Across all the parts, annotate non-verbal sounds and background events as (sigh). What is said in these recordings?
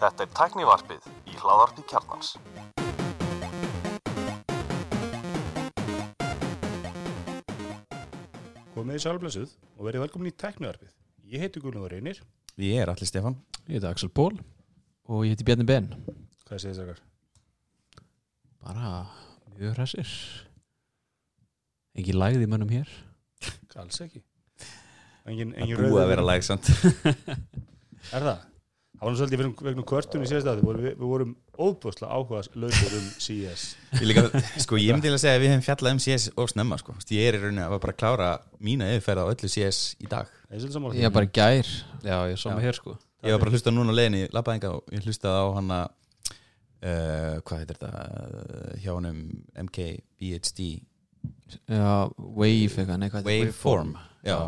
Þetta er tæknivarpið í hláðarpi kjarnans. Komið í sálblessuð og verið velkomin í teknivarpið. Ég heiti Guðlundur Reynir. Ég er allir Stefan Ég heiti Axel Ból og ég heiti Bjarni Ben Hvað segir þess að bara mjög hressir engin lægði mönnum hér Alls ekki. Engin, Það engin búið rauður- að vera lægsamt (laughs) Er það? Það var nú svolítið vegna- vegna kvörtun í síðast aðeins. Við, við vorum óbúslega áhuga lausur um CS. Ég, líka, sko, ég (laughs) myndi til að segja að við hefum fjallað um CS og snemma sko. Ég er í rauninni að bara klára mína yfirferð á öllu CS í dag Það er ég er bara gær já ég Já. mig hér sko Ég var bara að hlusta núna á leiðinni labbaðinga og ég hlustaði á hana uh, hvað heitir þetta uh, hjá honum MK BHD já Wave eitthvað Waveform já,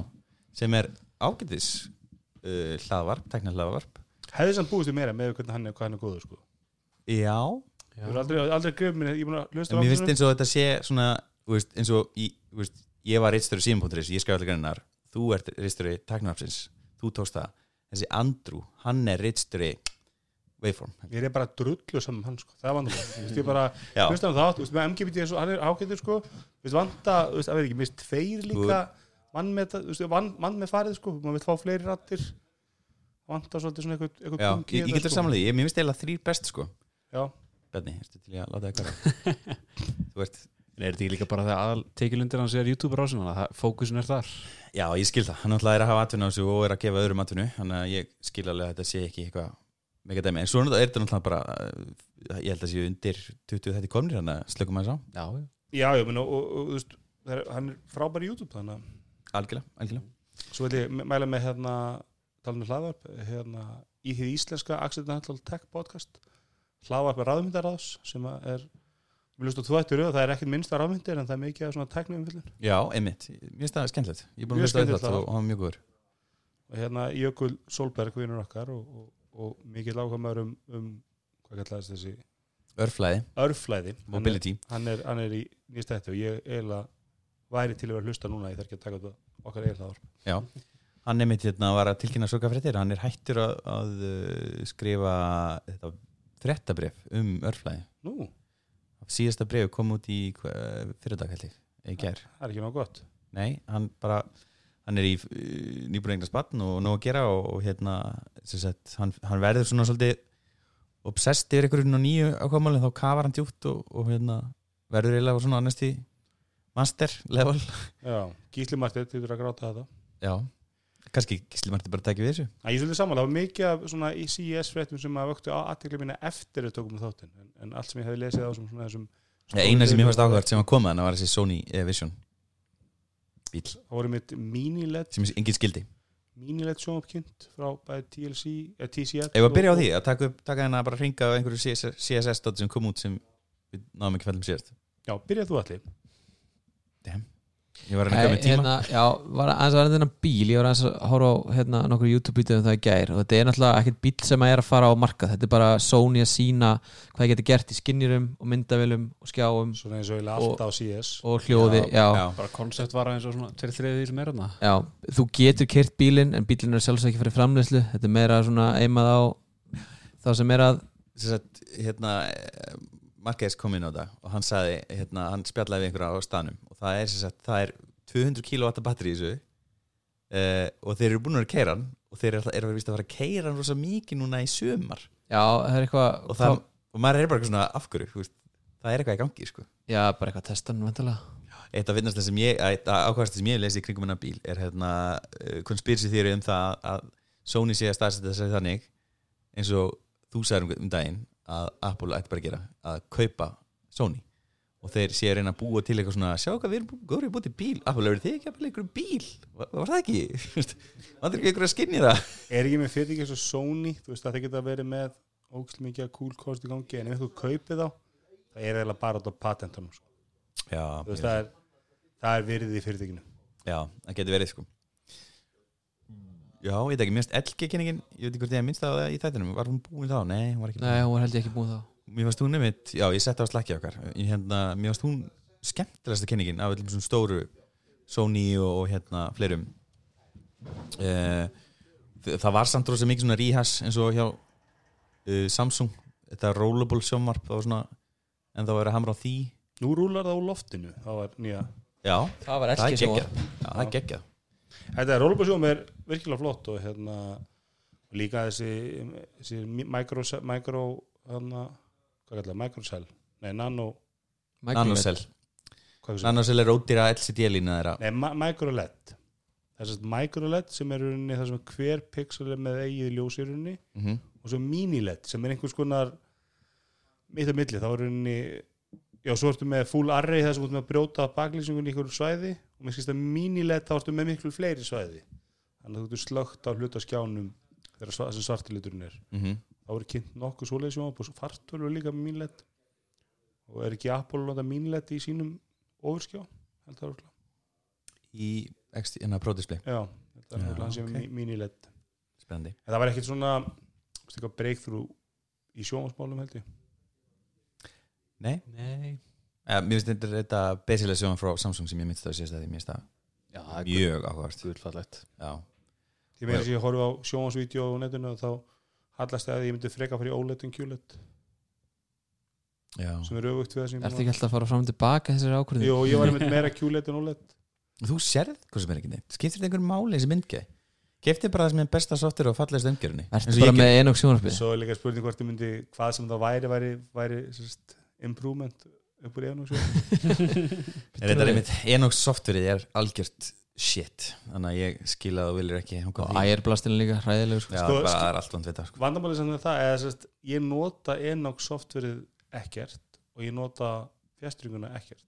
sem er ágætis uh, hlaðvarp, tekna hlaðvarp Hefði samt búist við meira með hvernig hann er, hann er góður sko. Já, Ég hefur aldrei, aldrei mér, ég er finnst eins og þetta sé svona, veist, eins og í, veist, ég var reitstjóri símpunkturis, ég skræði allir grannar þú ert reitstjóri teknarapsins þú tókst það, þessi Andrew hann er reitstjóri Waveform Ég er bara drullu saman hann sko. Það er veist, Ég bara Já. hlusta hann þátt, með MGBT er hann er ágættur sko. Veist, að veit ekki, mist tveir líka mann með, það- mann, mann með farið sko. maður vil fá fleiri rattir vanda svolítið svona eitthvað, eitthvað Já, ég, ég getur sko. samanlega, ég, mér finnst eiginlega þrýr best sko. Já, Bjarni, ertu til ég að láta það hverja (laughs) Þú veist, en er þetta ekki líka bara þegar aðal tekilundir hans er YouTube rásin þannig að fókusin er þar? Já, ég skil það. Hann náttúrulega er að hafa atvinna á þessu og er að gefa öðrum atvinnu þannig að ég skil alveg að þetta sé ekki eitthvað mega dæmi, en svo er þetta náttúrulega bara uh, ég held að sé undir 20 þetta komnir, þannig að slökum að sá já. Já, já, menn, og, og, og þú veist, það er, hann er frábær í YouTube þannig að algjörlega, algjörlega. Svo vil ég mæla með hérna talað um hlaðvarp, hérna í því íslenska Accidental Tech podcast. Hlaðvarp er ráðmyndaráðs sem er við lustum þú ættir það er ekkert minnsta ráðmyndir en það er mikið af svona teknumfyllin Já, einmitt, mér finnst það skemmtilegt. Ég er búin að hlusta lag. og er mjög góður. Og hérna Jökul Solberg vinnur okkar og, og, og mikið lághamar um, um hvað kallaðist þessi? Örflæði, örflæði. Mobility. hann er, hann er í nýst þetta og ég eiginlega væri til að hlusta núna ég þarf ekki að taka þetta okkar eiginlega hlaðvarp Já, hann er mitt hérna að tilkynna sorgafréttir, hann er hættur að, að uh, skrifa þetta fréttabrif um örflæði. Nú, Síðasta bref kom út í fyrirdag held ég, í gær. Það er ekki nóg gott. Nei, hann bara hann er í nýbúin eignar spann og nóg að gera og, og hérna sem sagt, hann, hann verður svona svolítið obsessed yfir einhverjum og nýju ákvæmálinn þá kafar hann djúpt og, og hérna verður eiginlega svona næst í master level. Já, Gísli Martið, þið þurfa að gráta þetta. Já, kannski Gísli Marti bara tekið við þessu. Æ, Ég svolítið sammála, það var mikið af svona í CES-fréttum sem að vöktu aðtekli mína eftir við tókum þáttinn, en, en allt sem ég hefði lesið á sem svona þessum ja, Eina sem ég fannst áhugavert sem var komað þannig var þessi Sony Vision bíl Það voru mitt mini-LED sem engin skildi. mini-LED sjónapkynnt frá bæði TLC, eða TCL Ef að byrja á því að taka, taka hérna bara að ringa á einhverju CSS, CSS dot sem kom út sem við náðum ekki fellum síðast? Já, byrjað þú allir Ég var að reyna með tíma. hérna, já, var aðeins að þennan bíl ég var aðeins að horfa á hérna, nokkur YouTube-bítið um það í gær og þetta er náttúrulega ekkert bíl sem að er að fara á markað. Þetta er bara Sony að sína hvað það getur gert í skinnirum og myndavélum og skjáum Svona eins og Og- alltaf á CS og hljóði já, já. bara koncept var eins og svona til þriðið því sem er hérna já, þú getur kert bílinn en bílinn er sjálfsög ekki fyrir framleyslu þetta er meira svona eimað á þá sem er að sagt, hérna Marquez kom inn á það og hann sagði, hérna, hann spjallaði við einhverja á staðnum og það er sagt, það er 200 kW batteri í þessu uh, og þeir eru búin að vera að keira hann og þeir eru er að vera að fara að keira hann rosa mikið núna í sömar já, það er eitthvað og, það, og maður er bara eitthvað svona veist, það er eitthvað í gangi sko. já, bara eitthvað testan eitt af finnast sem ég ákvæmst sem ég lesi í kringum hennar bíl er hérna uh, konspirsi þýri um það að Sony sé að staðsetja þess að þannig eins og þú sagði um, um daginn að Apple ætti bara að gera að kaupa Sony og þeir sé að reyna að búa til eitthvað svona sjá hvað við erum góður í búið til bíl Apple eru þið ekki að búið einhverjum bíl var, var það ekki? (laughs) vandur ekki einhverju að skinni það? Er ekki með fyrir ekki eins og Sony þú veist að það geta verið með ógæslega mikið að cool cost í gangi en ef þú kaupið þá það er eiginlega bara út á patentunum sko. Já, Þú veist, það, er, það er virðið í fyrirtækinu já, það getur verið sko Já, ég veit ekki, minnst LG-kynningin ég veit ekki hvort ég minnst það í þættinum var hún búin þá? Nei, hún var ekki búin nei, hún var Mér fannst hún nefnitt, já ég setti á slakki okkar. Ég, hérna, Mér fannst hún skemmtilegasta kynningin af öllum svona stóru Sony og, og hérna fleirum. Þ- það var samt rosa mikið svona ríhas eins og hjá uh, Samsung. Þetta rollable sjónvarp það var svona en það var að hamra á því. Nú rúlar það úr loftinu. Það var nýja. Já, það var ekki já, það er geggjað. Þetta er Rollerbásjóm er virkilega flott og hérna líka þessi, þessi micro, micro hana, hvað kallar það, microcell? Nei, nano Nanocell? Nanocell er ódýra LCD-lína þeirra. Nei, ma micro LED þess að micro LED sem er rauninni það sem hver pixel er með eigið ljós í rauninni mm og svo mini LED sem er einhvers konar mitt á milli, þá er rauninni já, svo ertu með full array þess að að brjóta baklýsingun í einhverju svæði og með skist að mini LED þá ertu með miklu fleiri svæði. Þannig að þú ertu slögt á hluta skjánum þegar þessi svartiliturinn er. -hmm. Þá er kynnt nokkuð svoleiðis og fartölu er líka með LED og er ekki Apple að nota LED í sínum ofurskjá? Það í XT, hérna Pro Display. Já, þetta er Já, örugglega. Hann sem mini LED spennandi. En það var ekkert svona breakthrough í sjónvarsmálum held ég? Nei, Nei. Ja, mér finnst þetta, þetta basilega sjónvarp frá Samsung sem ég síðast að því mér finnst það Já, það er mjög áhugavert. guðfallegt já, Ég meira sem ég horfi á sjónvarsvídeó á netinu og þá hallast það að ég myndi freka fyrir OLED en QLED já. sem er auðvögt við það sem Ertu ekki alltaf að fara fram og tilbaka þessari ákvörðu? Jú, ég var með meira QLED en OLED þú sérð hvað sem er ekki neitt. Skiptir þetta einhver máli þessi myndgeð Kefti bara það sem er besta software og fallegst umgjörunni Ertu bara með einu og sjónarpið? Svo er líka spurning hvort ég myndi hvað sem það væri væri, væri sérst, improvement upp úr einu og svo Er þetta einmitt Enox softwareið er algjört shit Þannig að ég skil að þú viljir ekki Og því. ægirblastinu líka, hræðilegur sko. Sko, bara sko- það er allt vant við það sko. Vandamáli sem það er sérst, ég nota Enox softverið ekkert og ég nota fjastringuna ekkert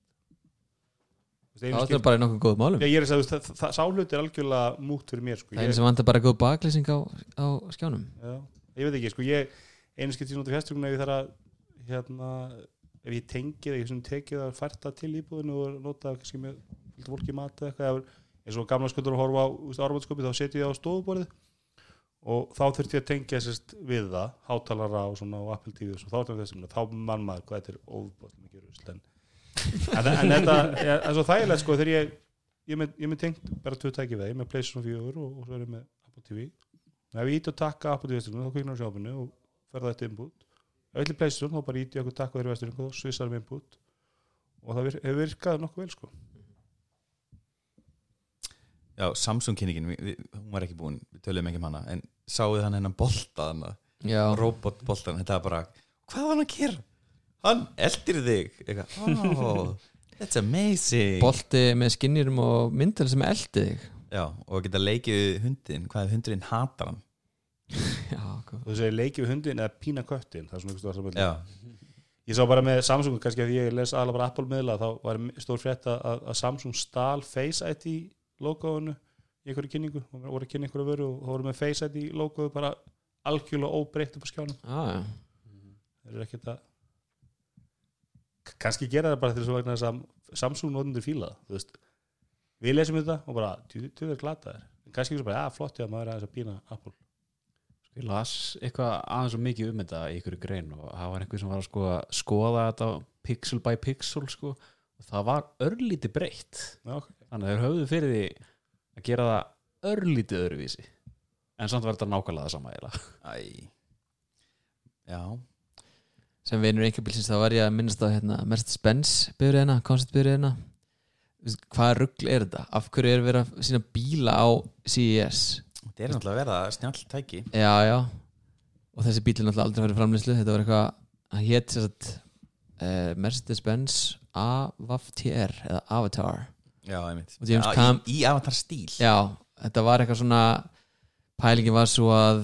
Þú veist, Það er bara í nokkuð góð málum Já, ég er að þú veist, það, það, sálut er algjörlega mútt fyrir mér sko. Það er ég, einu sem vantar bara góð baklýsing á, á skjánum já, ég veit ekki, sko, ég einu skipt ég nota fjastringuna ef ég þarf að hérna, ef ég tengi það, ég tekið að færta til íbúðinu og nota kannski með fólki í mat eða eitthvað eða eins og gamla skuldur að horfa á árbæðskopið þá setjum ég á stofuborðið. Og þá þurfti ég að tengja sérst við það hátalara og svona og Apple TV og svo, þá, er þetta þessum, þá mann maður hvað þetta er óbúðlega mikið rusl en, en, en þetta er, er svo þægilegt sko þegar ég ég með, með tengt bara tvö tæki við það, ég með PlayStation 4 og, og svo er ég með Apple TV og ef ég ít og takka Apple TV þá kviknar á sjáfinu og fer það eitt input. Ef ég ætli PlayStation þá bara ít ég okkur takka þeirri vesturinn og svissar við input. Og það vir, hefur virkað nokkuð vel sko Já, Samsung kynningin, við, við, hún var ekki búin Við töluðum ekki um hana En sáuð hann hennan bolta hann Já, Robotboltan, þetta var bara Hvað var hann að gera? Hann eldir þig Eitthvað, oh, That's amazing. Bolti með skinnjurum og myndal sem eldi þig. Já, og geta leikið við hundin Hvað ef hundurinn hatar hann? (laughs) Já, og þú segir leiki við hundin eða pína köttin það er svona eitthvað stóð Já, ég sá bara með Samsung, kannski að ég les aðla bara Apple miðla, þá var stór frétt að, að Samsung stál Face ID logoinu í einhverju kynningu. Og voru að kynna einhverju vöru og þá voru með Face ID logoðu bara algjörlega óbreytt upp á skjánum. Ah, já. þeir eru ekkert að kannski gera það bara til þess að vegna þess að Samsung notendur fíla það þú veist. við lesum þetta og bara þú er glataðir, kannski ekki svo bara, já flott já, maður er aðeins að pína Apple. Ég las eitthvað aðeins og mikið um þetta í ykkur grein og það var einhver sem var að skoða, skoða þetta pixel by pixel sko og það var örlítið breytt. Já, ok. þannig að þeir höfðu fyrir því að gera það örlítið öðruvísi. En samt var þetta nákvæmlega það sama æ. Já, sem vinur einhverbilsins þá var ég að minnast á hérna, Mercedes-Benz byrjuðina, konceptbyrjuðina hvað rugl er þetta? Af hverju er verið að sína bíla á CES? þetta er náttúrulega að verða snjall tæki. Já, já. Og þessi bíl er náttúrulega aldrei farið framlýslu þetta var eitthvað, hann hétt sér að uh, Mercedes-Benz AVTR eða Avatar. Já, Já, Cam- í, í avatar stíl Já, þetta var eitthvað svona pælingin var svo að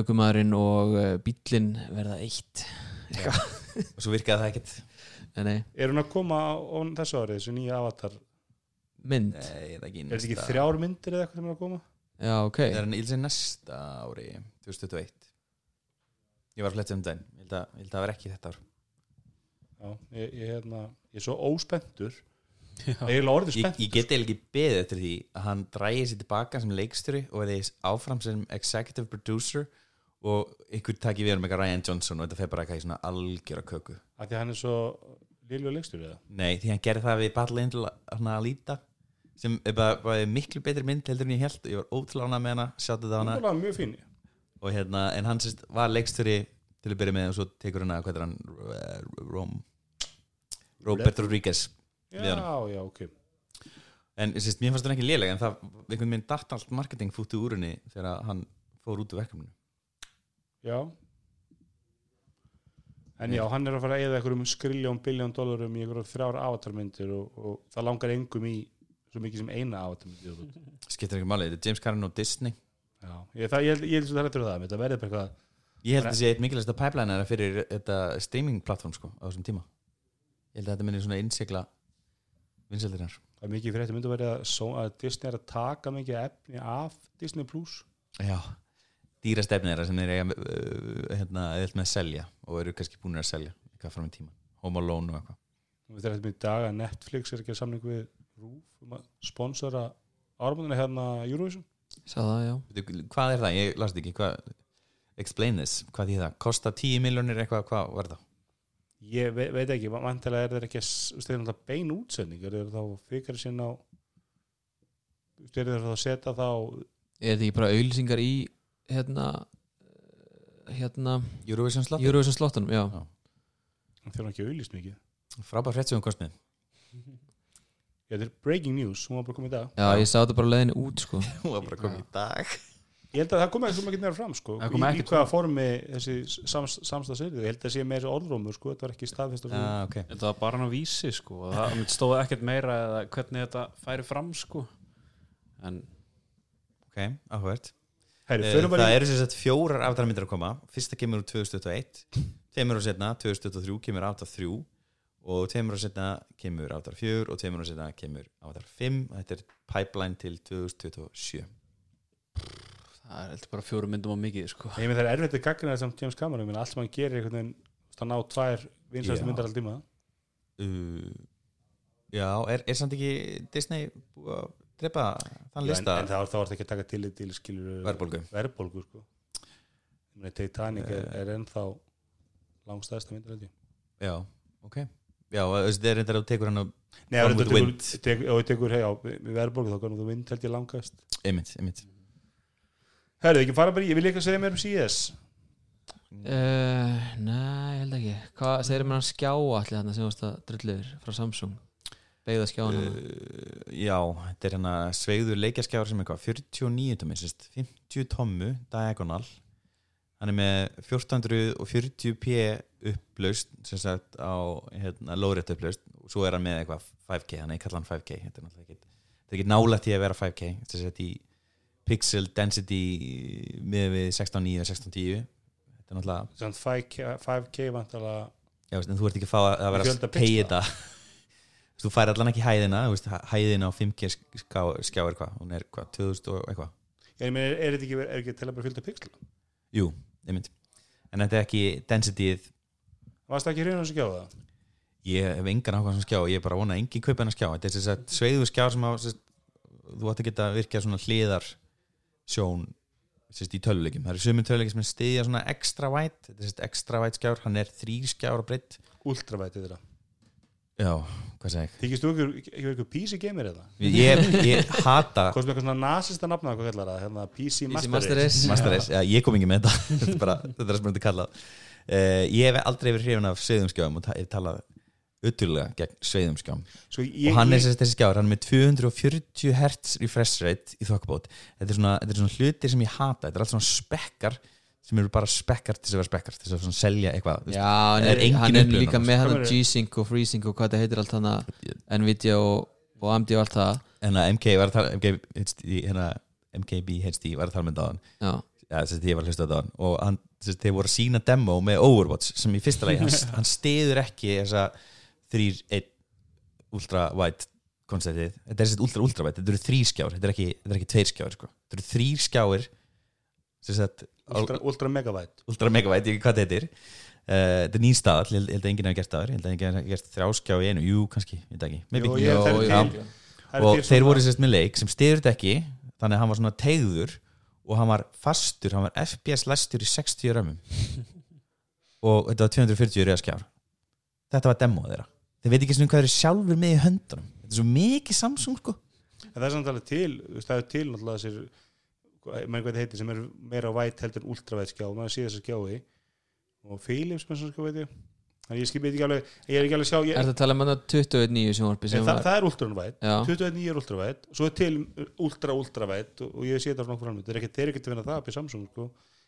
aukumæðurinn og uh, bílinn verða eitt. Og svo virkaði það ekkert. Nei, nei, er hún að koma á, þessu árið þessu nýja avatar, mynd. Nei, það er ekki er þetta ekki þrjár myndir eða eitthvað sem er að koma? Já, ok. Það er hann ílsið næsta ári 2021 Ég var að fletta um daginn. Ég held að, ég held að það var ekki þetta ár Já, ég, ég, hérna, ég er svo óspendur ég er Ég, get eiginlega ekki beðið eftir því að hann drægi sér tilbaka sem leikstjóri og verði áfram sem executive producer og ykkur taki við um eitthvað Ryan Johnson og þetta fer bara eitthvað í svona algjöra köku. Af því að hann er svo lilju leikstur eða? Nei, því hann gerði það við Battle Angel að líta sem er bara, bara miklu betri mynd heldur en ég held ég var ótrúlega ánað með hana, sjáttu það Hún hana. Var alveg mjög fín. Og hérna, en hann sérst var leikstöri til að byrja með og svo tekur hann að hvað er hann eh, Róm Robert Rodriguez Já, já, ok. En sérst, mér fannst hann ekki léleg en það, einhvern veginn datt allt marketing fúttu úr henni þegar hann fór út úr verkefninu. Já. En já, hann er að fara að eða einhverjum skriljón biljón dólarum í einhverjum þrjár avatarmyndir og, og það langar engum í svo mikið sem eina avatarmyndir skiptir ekki máli, þetta er James Cameron og Disney. Já, ég, það, ég, ég held svo það hættur það þetta verður bara eitthvað ég held að það sé eitt mikilvægsta pipeline er fyrir þetta streaming platform sko, á þessum tíma. Ég held að þetta minni svona innsigla vinsældirinnar það er mikið fyrir þetta myndi að vera að, að Disney er að taka mikið efni af Disney Plus. Já, dýrastefni þeirra sem þeir eiga uh, hérna, eða með að selja og eru kannski búin að selja eitthvað fram í tíma, Home Alone og eitthvað. Er þetta með dag að Netflix er ekki að samning við RÚF um að sponsora áramöndina hérna Eurovision. Sá það, já. Veitu, hvað er það, ég las ekki. Hvað, explain this, hvað því það kosta 10 miljónir eitthvað, hvað var það? Ég ve veit ekki, vantilega er þetta ekki stegur náttúrulega bein útsending. Er þetta þá fyrir sinn á er þetta þá að setja þá Er þetta ekki bara auðlýsingar í hérna hérna Eurovision slott, Eurovision slottunum, já. Þeir eru ekki auðlýst mikið. Frábær frétt sem hún komst með (laughs) Já, þetta er breaking news, hún var bara komið í dag. Já, ég sá þetta bara leiðinu út, sko. (laughs) Hún var bara komið í dag Ég held að það kom ekki svo mikið nefnir fram sko. Í, í hvaða formi þessi sams, samstagsyrði ég held að það sé meira orðrómur sko. þetta var ekki staðfest ah, okay. Þetta var bara hann á vísi sko og það stóð ekkert meira eða hvernig þetta færi fram sko en ok, áhvert Eh, það í eru sem sagt fjórar aftalmyndir að koma fyrsta kemur úr 2021 tveimur og setna, 2023 kemur aftal 3 og tveimur og setna kemur aftal 4 og tveimur og setna kemur aftal 5 þetta er pipeline til 2027 það er heldur bara fjórum myndum á mikið sko. Ég með það er erfitt að gagna það samt James Cameron. Allt sem hann gerir einhvern veginn það ná tvær vinsæstu Já. myndar all tíma. Uh, já, er, er samt ekki Disney búið að drepa þann Já, en, lista? en þá, þá er það ekki að taka til til skilur verðbólgu. verðbólgu sko. Titanic er, er ennþá langstæðsta myndar ég. Já, ok. Já, þetta er reyndar að þú tekur hann á Nei, ef with þú the tekur, Wind. tek, ef þú tekur hey, á, við verðbólgu þá kannum þú vind held ég langast. Einmitt, einmitt Herðu, ekki fara bara í, ég vil ekki að segja mér um CS uh, Nei, ég held ekki. Hvað segir mér hann skjá allir þarna sem varst að drullir frá Samsung? Beigða skjána uh, Uh, já, þetta er hérna sveigður leikjaskjáður sem er hvað, 49 tómi, sérst, 50 tommu diagonal. Hann er með 1440p upplaust sem sagt á hérna, lóðrétt upplaust og svo er hann með eitthvað 5K, hann er kallan 5K þetta er náttúrulega ekki, þetta er ekki nálægt í að vera 5K þetta er sett í pixel density með við 16.9 og 16.10 þetta er náttúrulega Samt 5K, 5K vantalega Já, veist, en þú ert ekki að fá að, að vera Fjölda að pixla. þetta. Þú fær allan ekki hæðina veist, hæðina á 5G skjá, skjá er hvað, hún er hvað, 2000 og eitthvað? Ég meina, er, þetta ekki, er ekki til að bara fylgta pixla? Jú, einmitt. En þetta er ekki densityð Varst það ekki hrjóðan sem gjáða það? Ég hef engan ákvæm sem skjá, ég er bara að vona að engin kaupa hennar skjá. Þetta er að sveiðu skjá sem sest, þú átt að geta virkað svona hliðar sjón sest, í töluleikim Það eru sömur töluleikir sem er stiðja svona extra white Þetta er sest, extra white skjár, hann er þrýr skjár breytt Ultravæti þeirra Já, hvað segi ég? Þykist þú ekki, ekki eitthvað PC gamer eða? Ég, ég hata Hvað sem eitthvað svona nasista nafna hvað kallar það? Hérna PC PC Master, Master Race. Race. Master Race, já, ég kom ekki með þetta (laughs) þetta er, bara, þetta er það sem þetta kallað uh, ég hef aldrei verið hrifin af sveiðumskjáum og ta- hef talað öttulega gegn sveiðumskjáum Svo ég, og hann er ég, þessi, skjár, hann er með 240 Hz refresh rate í þokkabót. Þetta er svona, þetta er svona hlutir sem ég hata. Þetta er allt svona spekkar sem eru bara spekkar til þess að vera spekkar til þess að svona selja eitthvað. Já, hann er hann er líka með hann meinarðu? G-Sync og FreeSync og hvað það heitir allt hann Nvidia og, og AMD og allt það. En að MK var að tala MK, HD, hérna, MKB HD var að tala með það Já, ja, þess að ég var að hlusta á það og hann, þess að þeir voru að sína demo með Overwatch sem í fyrsta lagi, hann, (laughs) hann stiður ekki þessa 3-1 ultra wide konceptið, þetta er þessi ultra ultra wide, þetta eru þrý skjár þetta er ekki, þetta er ekki tveir skjár sko. þetta eru þrý skjáir sagt, ultra, ultra megabyte ultra megabyte, ég veit ekki hvað þetta er uh, þetta er nýn staðall, ég held að enginn hafa gert það ég held að enginn hafa gert þrjá skjá í einu, jú kannski, ég veit ekki, Jú, er Jú, til- og þeir voru sérst með leik sem þetta ekki þannig að hann var svona tegður og hann var fastur, hann var FPS læstur í 60 römmum. (laughs) Og þetta var 240 reyða skjár. Þetta var demo þeirra þeir veit ekki svona hvað þeir eru sjálfur með í höndunum. Þetta er svo mikið Samsung sko. En það er samt alveg til það er til náttúrulega þessir maður hvað það heitir sem er meira væt heldur en ultravæt skjá, maður sé þessar skjái og Philips með svona skjá veit ég. Þannig ég skipið ekki alveg ég er ekki alveg að sjá ég, Er það að tala um að 21.9 sjónvarpi sem það, var? það er ultravæt Já, 29 er ultravæt, svo er til ultra ultravæt og, og ég sé þetta á nokkur er ekki, þeir eru ekki til að vinna það upp í Samsung sko.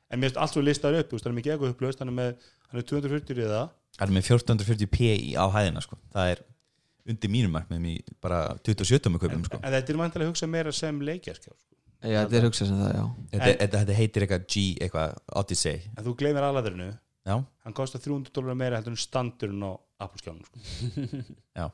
en mér finnst allt svo listar upp, það er mikið eitthvað upplöst hann er með, hann er 240 í það Það er með 1440p í- á hæðina sko. það er undir mínum markmiðum í bara 27 með en, kaupum sko. en þetta er mæntilega að hugsa meira sem leikjarskjá sko. já þetta er hugsað sem það, já þetta, þetta, þetta heitir eitthvað G eitthvað Odyssey en þú gleymir aðlæðurinu Já, hann kostar 300 dólar meira heldur en standurinn á Apple skjánum sko.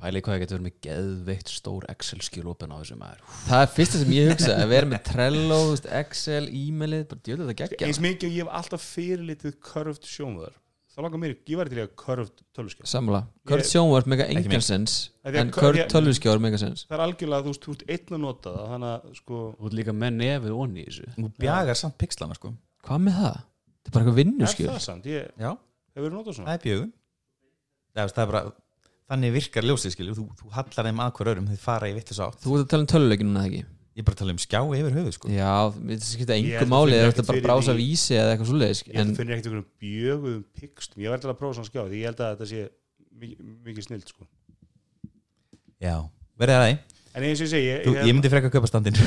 Pæli hvað það getur verið með geðveikt stór Excel-skjul opin á þessu maður. Það er fyrsta sem ég hugsa að vera með Trello, Excel, e-mailið bara djöðu þetta geggja. Eins mikið og ég hef alltaf fyrirlitið curved sjónvöður þá langar mér, ég var til að curved töluskjá Samla, Ég- sjónvarp mega engan sens að en ég- tölvuskjár mega sens. Það er algjörlega, þú veist, þú ert einn að nota það þannig að, sko, Þú ert líka með nefið onni í þessu. Þú bjagar samt pixlana sko. Það? Það það það, það þannig virkar ljósið skilur þú, þú hallar þeim að hver örum þau fara í vitlis átt Þú ert að tala um töluleikinu ekki? ég er bara að tala um skjá yfir höfuð sko. Já, þetta skipta Ég engu held að máli finna eða þetta bara brása vísi eða eitthvað svoleiðis ég held en að finnir ekkert einhverjum bjöguðum pixtum ég var til að prófa svona skjá því ég held að þetta sé mikið, mikið snilt sko. Já, verðið að það en eins og ég segi ég, Þú, ég myndi freka að kaupa standin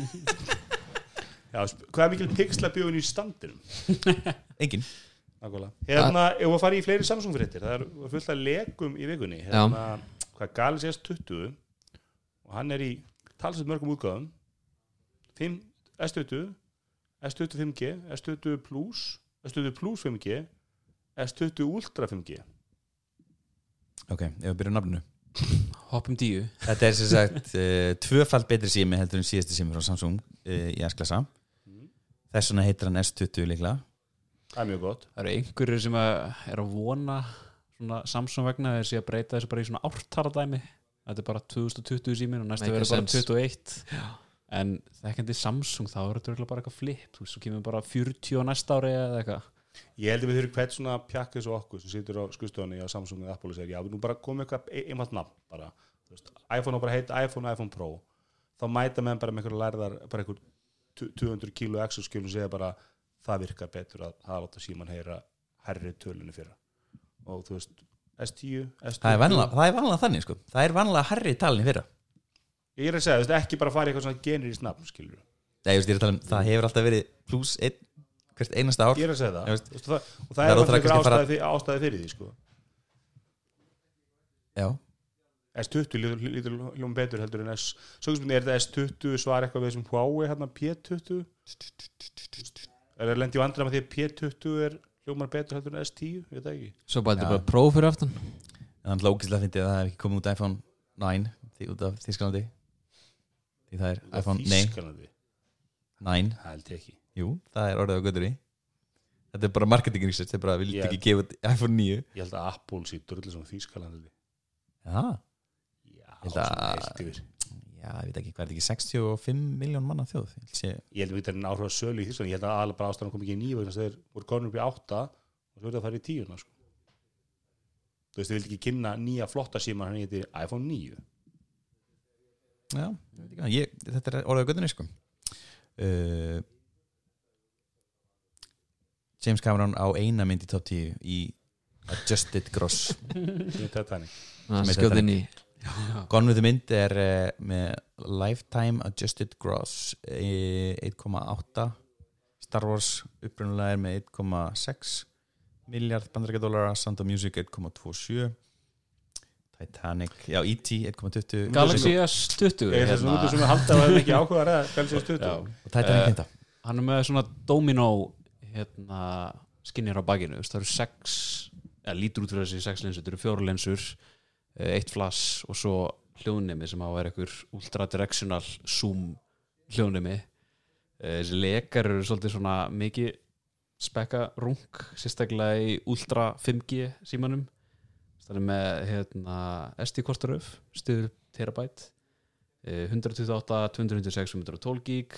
(laughs) (laughs) já, hvað er mikil pixla bjögun í standinum Engin. Hérna, ef við farið í fleiri Samsung fréttir það er fullt af lekum í vikunni. Hérna, hvað er Galaxy S20? Og hann er í talsett mörgum útgáðum 5, S20 S20 5G, S20 Plus S20 Plus 5G S20 Ultra 5G Ok, ef við byrjum nafninu. Hoppum díu Þetta er sem sagt (laughs) uh, tvöfald betri sími heldur en síðasti sími frá Samsung uh, í S-klassa. Þess vegna heitir hann S20 líklega það er mjög gott. Það eru einhverjir sem að er að vona svona Samsung vegna þeir sé að breyta þessu bara í svona ártaradæmi. Þetta er bara 2020 símin og næstu verður bara sense. 21 En þekkandi Samsung þá er þetta bara eitthvað flip. Þú veist, svo kemur bara 40 á næsta ári eða eitthvað. Ég held að við þurfum hvert svona pjakk eins og okkur sem situr á skustofunni á Samsung eða Apple og segir já, við nú bara komum eitthvað e- einfalt nafn bara, veist, iPhone og bara heita iPhone iPhone Pro. Þá mæta menn bara með einhverju lærðar bara einhver 200 kíló exoskjölun og segja bara það virkar betur að það láta síman heyra herri tölunni fyrra. Og þú veist S10, S20 Það er vanlega, þannig sko. Það er vanlega herri talin í fyrra. Ég er að segja, þú veist, ekki bara fara í eitthvað svona generist nafn skilur Nei, veist, að um, það hefur alltaf verið pluss ein, hvert einasta ár. Ég er að segja það, veist. Og það, og Það er alltaf fara- ástæði, fyrir, ástæði fyrir því sko. Já, S20 lítur, hljóma betur heldur en S svo er þetta S20 svar eitthvað við þessum Huawei hérna P20 er það lendi í vandræðum að því að P20 er hljómar betur heldur en S10? Ég veit það ekki. Svo bara þetta er bara próf fyrir aftan. En þannig lókislega fyndi að það hef ekki komið út iPhone 9 því út af Þískalandi Því það er iPhone, nei, Þýskalandi, 9 það held ég ekki. Jú, það er orðið á göttur í Þetta er bara marketing research, þetta er bara, við Ég- viljum ekki gefa út iPhone 9 ég held að Apple sé drullu sem Þýskalandi Já, já, Ég held svona að-. Já, ég veit ekki, hvað er þetta ekki 65 miljón manna þjóð? Ég held sé, ég held að þetta er en áhrif að sölu í Þýskalandi. Ég held að alveg bara ástæðan kom ekki í nýju vegna þess að þeir voru konur upp í átta og er það að fara í tíuna sko. þú veist, þau vildi ekki kynna nýja flotta síma hann heiti iPhone 9 Já, ég veit ekki hvað, ég, þetta er orðið á göttunni sko. Uh, James Cameron á eina mynd í top 10 í Adjusted Gross. (laughs) Sem er Titanic. Þannig Sem er inn í Gone with the mynd er uh, með Lifetime Adjusted Gross eh, 1,8 Star Wars upprunalega er með 1,6 miljard bandarækjadólara Sound of Music 1,27 Titanic, já E.T. 1,20 Galaxy S20 Ég er að út sem við halda að það er ekki áhuga að Galaxy S20 Já. og Titanic Eh, hinta hann er með svona domino hérna, skinnir á bakinu. Það eru sex eða lítur út fyrir þessi sex linsur, þetta eru fjóru linsur eh, eitt flass og svo hljóðnemi sem á að vera einhver ultra directional zoom hljóðnemi. Eh, þessi lekar eru svolítið svona mikið spekka rung sérstaklega í ultra 5G símanum. Er með hérna, SD-kortaröf stuður terabæt 128, 256, 112 gig.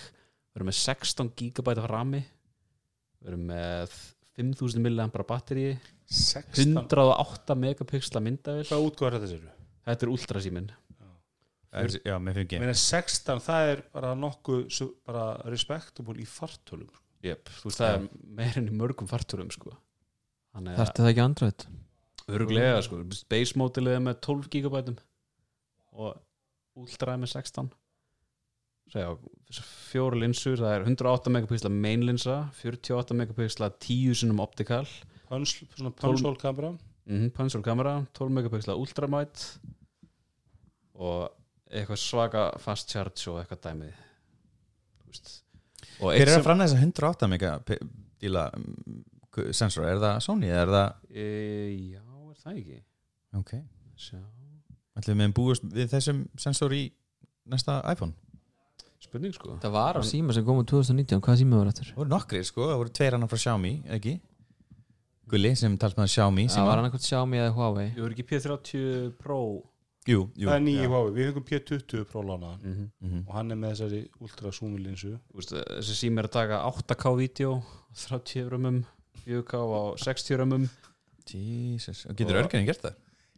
Við erum með 16 gigabæta rami. Við erum með 5000 mAh batteri 16 108 megapixla myndavel Hvað útgáður þetta sér? þetta er ultra síminn Er- Já, með 5G Meina 16, það er bara nokkuð bara respectable í fartölum sko. Jep, þú veist það er meirinn í mörgum farturum sko. Þarfti það ekki Android? Öruglega sko, base modelið er með 12 gigabætum og ultra er með 16 Segja, fjóru linsur, það er 108 megapixla main linsa 48 megapixla 10 sinum Tólf- pönshól kamera. Mm -hmm, kamera, 12 megapixla ultramite og eitthvað svaka fast charge og eitthvað dæmið Hver er að framlega þess að 108 megabíla mm, sensor, er það Sony? Er það e, já, er það ekki? Ok, Sjá. ætlum við búist við þessum sensor í næsta iPhone spurning sko. Það var á síma sem kom á 2019 Hvað síma var þetta? það voru nokkri sko, það voru tveir annar frá Xiaomi ekki, Gulli sem talsmaður Xiaomi Það síma. var eitthvað Xiaomi eða Huawei? Ég voru ekki P30 Pro? Jú, jú, það er nýji já. Huawei, við fengum P20 Pro lánaðan. Mm Mhm. og hann er með þessari ultra zoom linsu þessi sími er að taka 8K vídeo 30 römmum 4K á 60 römmum Jesus, og getur örgjörn gert það?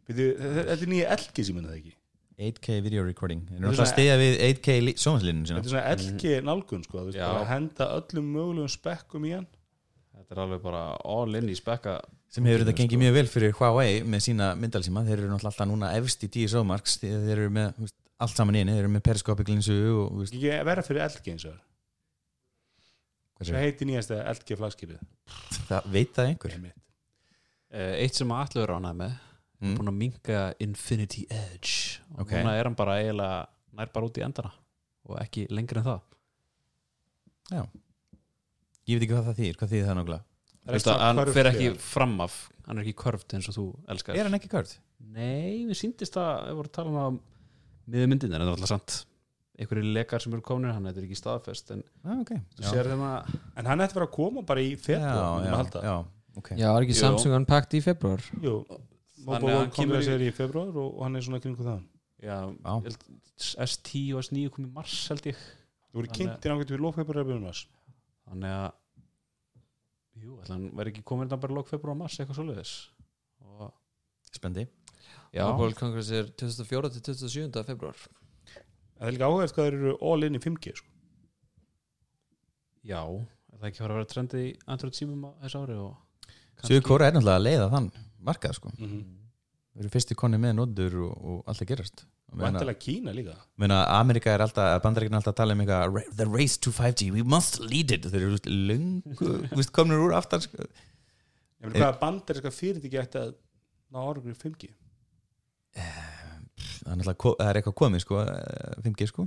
Þetta er nýji LG síminn það ekki 8K video recording. Þeir eru Þetta er alltaf að svona- stiða við 8K sjónaslinun sína. Þetta er svona LG nálgun sko, þú veist, að henda öllum mögulegum spekkum í hann. Þetta er alveg bara all in í spekka sem hefur þetta Sko. gengið mjög vel fyrir Huawei með sína myndalsíma, þeir eru náttúrulega alltaf núna efst í DSO marks, þeir eru með þú veist, allt saman í einu, þeir eru með periskopic linsu og þú veist, ekki vera fyrir LG eins og hvað það er, heiti nýjasta LG flagskipið það veit það einhver. Eh, eitt sem að allir ránaði með mm. búin að minka Infinity Edge. Og Ok. núna er hann bara eiginlega nær bara út í endana og ekki lengur en það. Ég veit ekki hvað það þýr, hvað þýðir það er að svona hann fer ekki fram af. Hann er ekki körft eins og þú elskar er hann ekki kvörð? Nei, við síndist að við vorum að tala um að miður myndin en það er alltaf sant einhverju lekar sem eru kominir, hann er ekki staðfest en Ah, okay. þú sér hérna en hann ætti bara að koma bara í já, februar já, já, já, ok. Já, var ekki Jú. Samsung Unpacked í februar Jú, Mobile Congress í- er í februar og, og hann er svona kringu það. Já, Já. ég held, S10 og S9 kom í mars held ég. Þú voru að- kynntir ángætt við lófhefur eða þannig að jú, hann verði ekki komin þetta bara lók februar og mars eitthvað svoleiðis. Og spendi já, Mobile Congress er 2004 til 27. februar það er líka áhugað hvað þeir eru all in í 5G sko. já er það ekki fara að vera trendið í Android símum á þessu ári og Suður Kóra er náttúrulega að leiða þann markað sko, mm -hmm. við erum fyrsti konni með nótur og, og allt að gerast. Vantilega Kína líka. Meina Amerika er alltaf, bandaríkinn er alltaf að tala um eitthvað "Ra- the race to 5G, we must lead it. Þeir eru lungu, (laughs) komnir úr aftan sko. ég meina hvaða bandariska fyrirtæki ætti að ná í 5G það er er eitthvað komið sko, eh, 5G sko.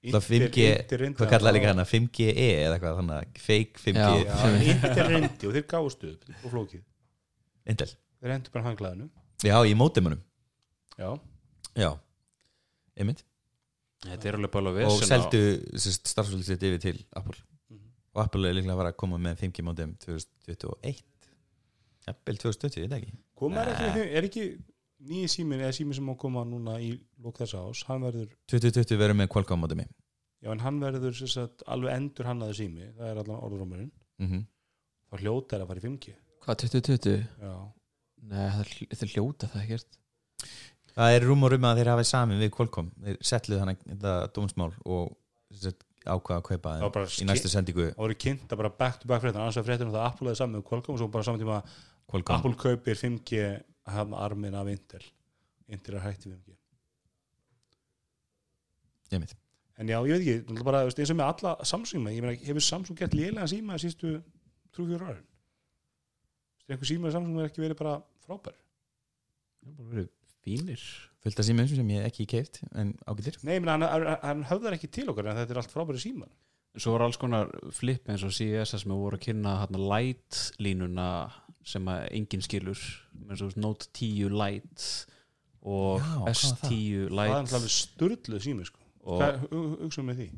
Það 5G, reyndi hvað að- kallar líka hana? 5GE eða eitthvað, þannig að fake 5G Já. Já, Intel reyndi og þeir gáðust upp og flókið Intel, þeir hendur bara hanglaðinu já, í mótimunum já, já, einmitt. Þetta er alveg bara og vesen seldu starfsfólk sitt yfir til Apple. Mhm. og Apple er líklega að fara að koma með 5G mótum 2021 jafnvel 2020, ég veit ekki. Koma er ekki, er ekki nýji símin eða símin sem má koma núna í lók þessa ás, hann verður 2020 verður með Qualcomm mótumi já en hann verður sagt, alveg endur hannaði sími það er allan orðurómurinn mm -hmm. þá hljóta er að fara í 5G Hvað, 2020? já, Nei, það er- það hljóta það ekkert. Það er rúmur um að þeir hafa samin við Qualcomm. Þeir setluð hann þetta dómsmál og ákvaða að kaupa þeim í næstu sendingu. Það voru kynnt að bara back to back fréttin annars að fréttin og það Apple eða saman með Qualcomm og svo bara saman tíma Qualcomm. Apple kaupir 5G hann armin af Intel. Intel er hætti 5G Einmitt. en já, ég veit ekki, bara, eins og með alla Samsung ég meina, hefur Samsung gert lélega síma að sístu 3-4 árin Veist, einhver síma að Samsung er ekki verið bara frábær? Það er bara verið fínir. Fullt af símum sem ég ekki keift en ágættir nei, meina, hann, hann, höfðar ekki til okkar en þetta er allt frábæri síma svo var alls konar flip eins og CES sem voru að kynna hérna light línuna sem að enginn skilur. Eins og Note 10 Lite og Já, hvað var það? S10 er náttúrulega sturluð sími sko. og hvað hugsaum með því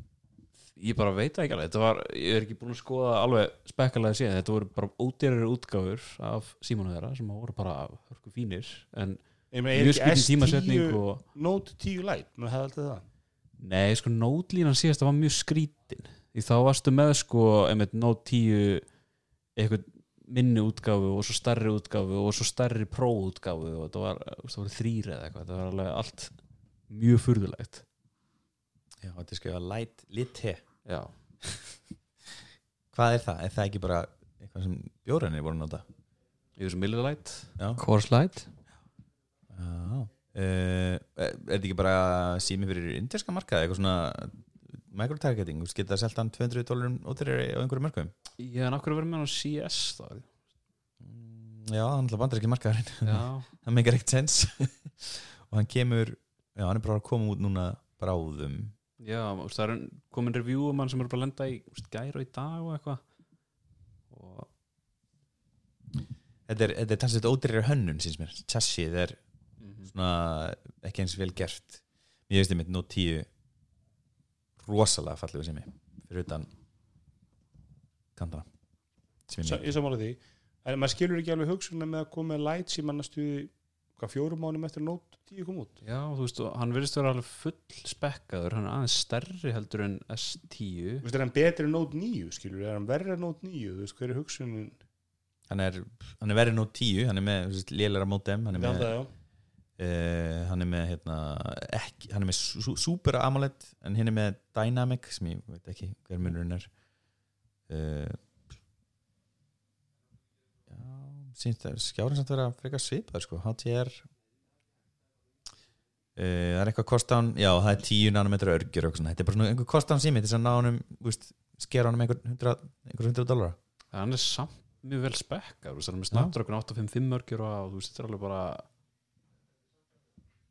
ég bara veit það ekki alveg. Þetta var, ég er ekki búin að skoða alveg spekkalega síðan, þetta voru bara ódýrari útgáfur af símanu þeirra sem voru bara hörku fínir en mjög skrifin tímasetning S10 og Note 10 Lite, maður hefði alltaf það? Nei, sko Note línan síðast var mjög skrítin því þá varstu með sko einmitt Note 10 eitthvað minni útgáfu og svo stærri útgáfu og svo stærri Pro útgáfu og það var, þú veist, það voru þrýr eða eitthvað. Það var alveg allt mjög furðulegt. Já, þetta er skrifa light lite já, (laughs) Hvað er það? Er það ekki bara eitthvað sem bjórænir voru nota? í þessu Miller Já, Coors Light. Já. Uh, er þetta ekki bara sími fyrir indverska markaði, eitthvað svona microtargeting, geta selt hann 200 dólarum ótryri á einhverju mörgum ég er nákvæmlega verið með hann á CS þá? Mm, Já, hann er bandar ekki markaðarinn já, (laughs) það meikar ekkert sens. (laughs) Og hann kemur, já, hann er bara að koma út núna bráðum já, veist, það er komin review um hann sem er bara að lenda í þú veist, gær og í dag og eitthvað. Og Þetta er, þetta er talsett ótryri hönnun, síns mér. Chassið er mhm. svona ekki eins vel gert. Mér veist einmitt, Note 10 rosalega fallegu sími fyrir utan sem er ég samála því. En maður skilur ekki alveg hugsunna með að koma með light sem mann að stuði hvað fjórum mánum eftir að Note 10 kom út. Já, þú veist, hann verðist vera alveg full spekkaður hann er aðeins stærri heldur en S10 Þú veist, er hann betri en Note 9 skilur, er hann verri en Note 9 þú veist, hver er hugsunin? Hann er, hann er verið Note 10 hann er með lélæra mótem hann er með, það, já. uh, hann er með hérna, ekki, hann er með su Super AMOLED en hinn er með Dynamic sem ég veit ekki hver munurinn er. Uh, já síns það skjárin samt vera frekar svipar sko, HTR Uh, það er eitthvað kostan, já það er 10 nanometra örgjur þetta er bara svona einhver kostan sími þess að ná honum, úst, skera honum einhver 100, einhver 100 dólar hann er samt mjög vel veist, hann er með Snapdragon 855 mörgjur og þú er alveg bara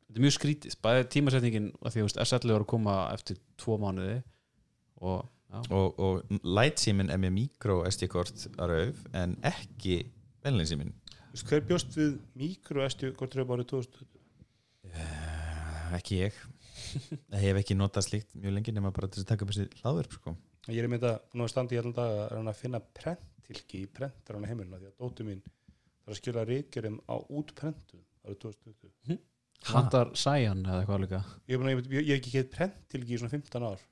þetta er mjög skrítið. Bæði tímasetningin að því að S11 var að koma eftir tvo mánuði og og, og light símin er með micro SD kort að rauf en ekki venlinn símin Þú veist, hver bjóst við mikro SD hvort raup árið 2020 ekki ég. (laughs) Ég hef ekki notað slíkt mjög lengi nema bara til þess að taka upp þessi hlaðverf sko. ég er með þetta, nú að standi í allan dag að reyna að finna prentilki í prentar hann heimilina því að dóttu mín þarf að skila reykjörum á útprentu árið 2020 Handar Sæjan eða eitthvað líka? Ég, er að- ég, ég, ég hef ekki gett prentilki í svona 15 ár.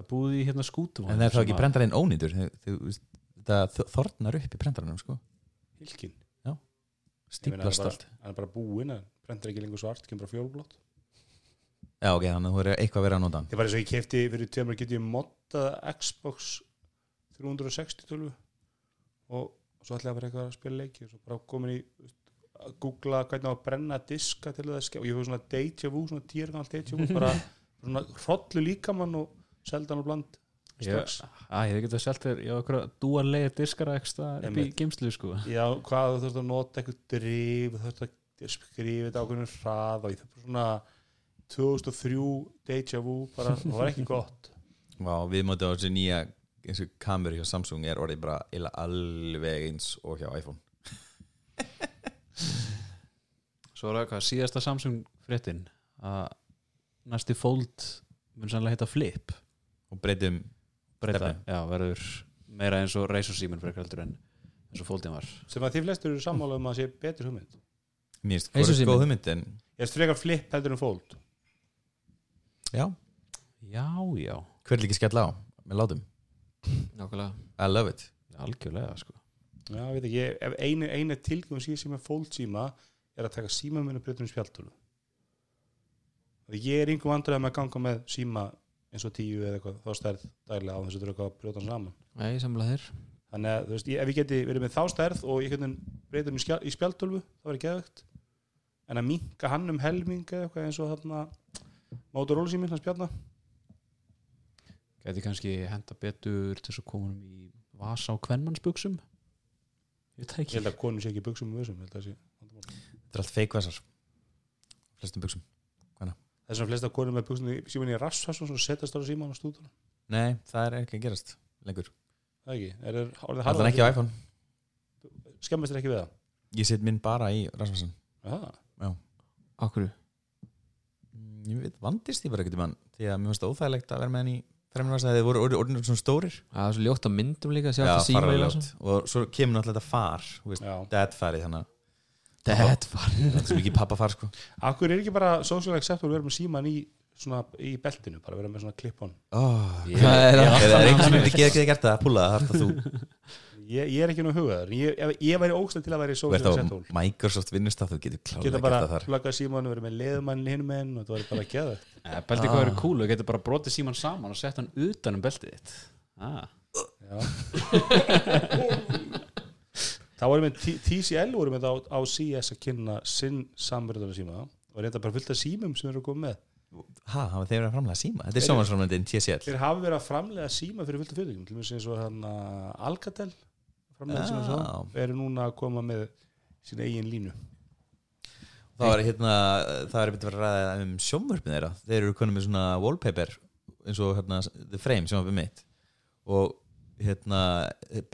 Það búið í hérna skútum en það er þá ekki brendarinn ónýtur? Þau- þau- veist, þetta þornar upp í brendarannum sko. hilkin stíplast bara, allt. hann er bara búinn að prentar ekki lengur svart, kemur bara fjólblótt já ok, þannig að þú er eitthvað að vera að nota ég var eins og ég kefti fyrir tveimur get ég moddað Xbox 360 tölvu og svo ætlaði að vera eitthvað að spila leiki og svo bara komin í að googla hvernig á að brenna diska til þess og ég fyrir svona deja vu, svona gamalt deja vu bara (laughs) svona hrollu líkamann og seldan og bland strax. Að ég hef getað selt þér já, okkur dúa leið diskara ekstra upp í geimslu sko. Já, hvað þú þurft að nota eitthvað drif þú þurft að skrifa þetta ákveðinu hrað og ég þurft svona 2003 deja vu bara, það var ekki gott. (laughs) Vá, við mótið á þessi nýja eins og kameru hjá Samsung er orðið bara eiginlega alveg eins og hjá iPhone. (laughs) Svo er það hvað síðasta Samsung fréttin að næsti fold mun sannlega heita Flip. Og breytum breyta, Stefnu. já, verður meira eins og Razor síminn frekar heldur en eins og foldin var. Sem að því flestur eru sammála um að sé betur hugmynd. Mér finnst Eins og hvort síminn. góð hugmynd en ég er frekar flip heldur en fold? Já, já, já, hver er ekki skella á? Með látum, Nákvæmlega. I love it. Algjörlega sko. Já, veit ekki, ég, ef einu, einu tilgjum síma sem er fold síma er að taka síma minn og breyta um spjaltölu ég er yngum vandræði með að ganga með síma eins og tíu eða eitthvað þá stærð daglega á þess að þurfa að brjóta hann saman. Nei, samlega þér. Þannig að þú veist, ég, ef ég geti verið með þá stærð og ég breyta hann í, í spjaltölvu þá verið geðvægt en að minka hann um helming eða eitthvað eins og þarna Motorola síminn, hans spjalna gæti kannski henda betur til þess að koma um í vasa á kvennmannsbuxum ég veit það ég ekki. held að konur sé ekki buksum með þessum þetta er allt feikvæsar flestum buksum þess að flesta konur með buksum síminn í rassvass og setjast á síman og stúdana nei, það er ekki að gerast lengur. Það ekki, er það orðið allan harðara ekki á iPhone, skemmast þér ekki við það? Ég set minn bara í Rasmussen Aha. Akkur Mm, ég veit, vandist ég bara ekkert mann því að mér finnst það óþægilegt að vera með í vasa þegar þið voru orðinur svona stórir. Það er svo ljótt á myndum líka Sjá já, í farlega ljótt. og svo kemur náttúrulega þetta far þú veist, Já. dad farið þannig að Dead far. Það er svo mikið pappa far sko. Akkur er ekki bara social acceptable að vera með síman í, svona, í beltinu, bara vera með svona clip-on? Oh, Ég- það? er einhvern sem hefur ekki gert það, púla það, þú. Ég, ég er ekki nú hugaður. Ég, ég, ég væri ógstæð til að væri social ert á settle Microsoft vinnustaf, þú getur klálega geta gert bara það þar. plugga síman og verið með leðumann hinn með og það var bara að geða (laughs) Eh, Beltið hvað eru cool, þú getur bara brotið síman saman og sett hann utan um beltið þitt. Ah. (laughs) (laughs) það voru með TCL voru með á, á CS að kynna sinn samverðuna síma. Og reynda bara fullt af símum sem eru að koma með. Ha, hafa þeir verið að framlega síma? Þetta er sjómansframlegin TCL þeir hafa verið að framlega síma fyrir fullt af fyrirtækjum til og með eins og hann Alcatel svo eru núna að koma með sína eigin línu. Það var hérna, það er eitthvað að ræða um sjómvörpin þeirra. Þeir eru konum með svona wallpaper eins og hérna The Frame sem var við mitt. Og hérna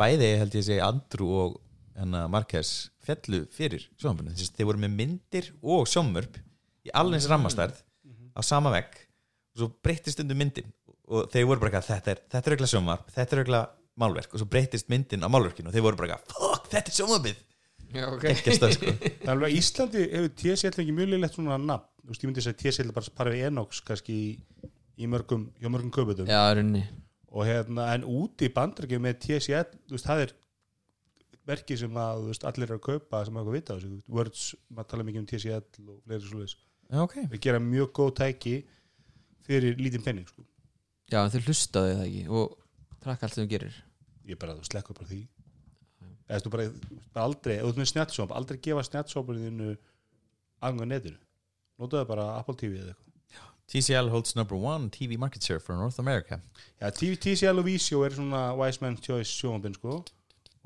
bæði held ég að segja Andrew og hérna Marquez fjallu fyrir að þeir voru með myndir og sjómvörp í alveg eins rammastærð á sama vegg. Og svo breyttist undir myndin og þeir voru bara eitthvað þetta er, þetta er auðvitað sjómvarp, þetta er auðvitað málverk. Og svo breyttist myndin á málverkinu og þeir voru bara eitthvað fuck, þetta er sjómvarpið Já, ok. Ekki stöð sko. (laughs) Það er alveg að Íslandi hefur TCL ekki mjög leilegt svona nafn. Þú veist, ég myndi að er bara bara við Enox kannski í, í mörgum, hjá mörgum köputum Já, og hérna, en úti í bandrækjum með TCL, þú veist, það er verki sem að, veist, allir eru að kaupa sem eitthvað vita veist, Words maður tala mikið um TCL og fleiri svo leis Já, ok. Við gera mjög góð tæki fyrir lítinn penning, sko. Já, en þau hlustaðu það ekki? Og trakk allt sem þú gerir. Ég bara, þú slekkur bara því. Eða þú bara, bara aldrei, ef þú með snjáttsóp aldrei gefa snjáttsópurinn þínu angað netinu, notaðu bara Apple TV eða eitthvað. TCL holds number one TV market share for North America. Já, TV, TCL og Visio er svona Wise Man's Choice sjónvambinn sko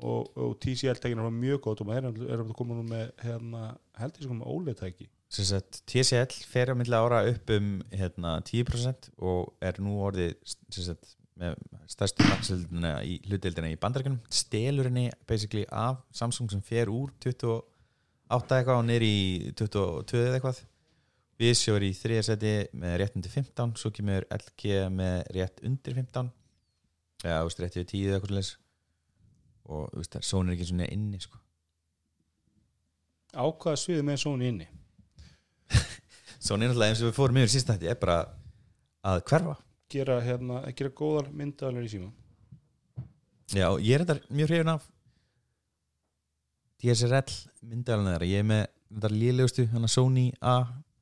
og, og TCL tækina var mjög góð og maður er að koma nú með hérna, held ég sko með óleitæki sem sagt, TCL fer á milli ára upp um hérna, 10% og er nú orðið sem sagt, með stærstu marksildina í hlutdeildina í bandarækjunum stelur henni basically af Samsung sem fer úr 28 eitthvað og neyri í 22 eða eitthvað. Visio er í þriða seti með rétt undir 15 svo kemur LG með rétt undir 15 eða veist rétt yfir 10 eða eitthvað slis og þú veist það Sony er ekki svona inni sko. Ákvaða sviði með Sony inni? (laughs) Sony er náttúrulega eins og við fórum yfir sísta þetta er bara að hverfa. Gera, hérna, gera góðar myndaðalir í síma Já, ég er þetta mjög hrifin af DSRL myndalina þeirra, ég er með þetta lélegustu, hann að Sony A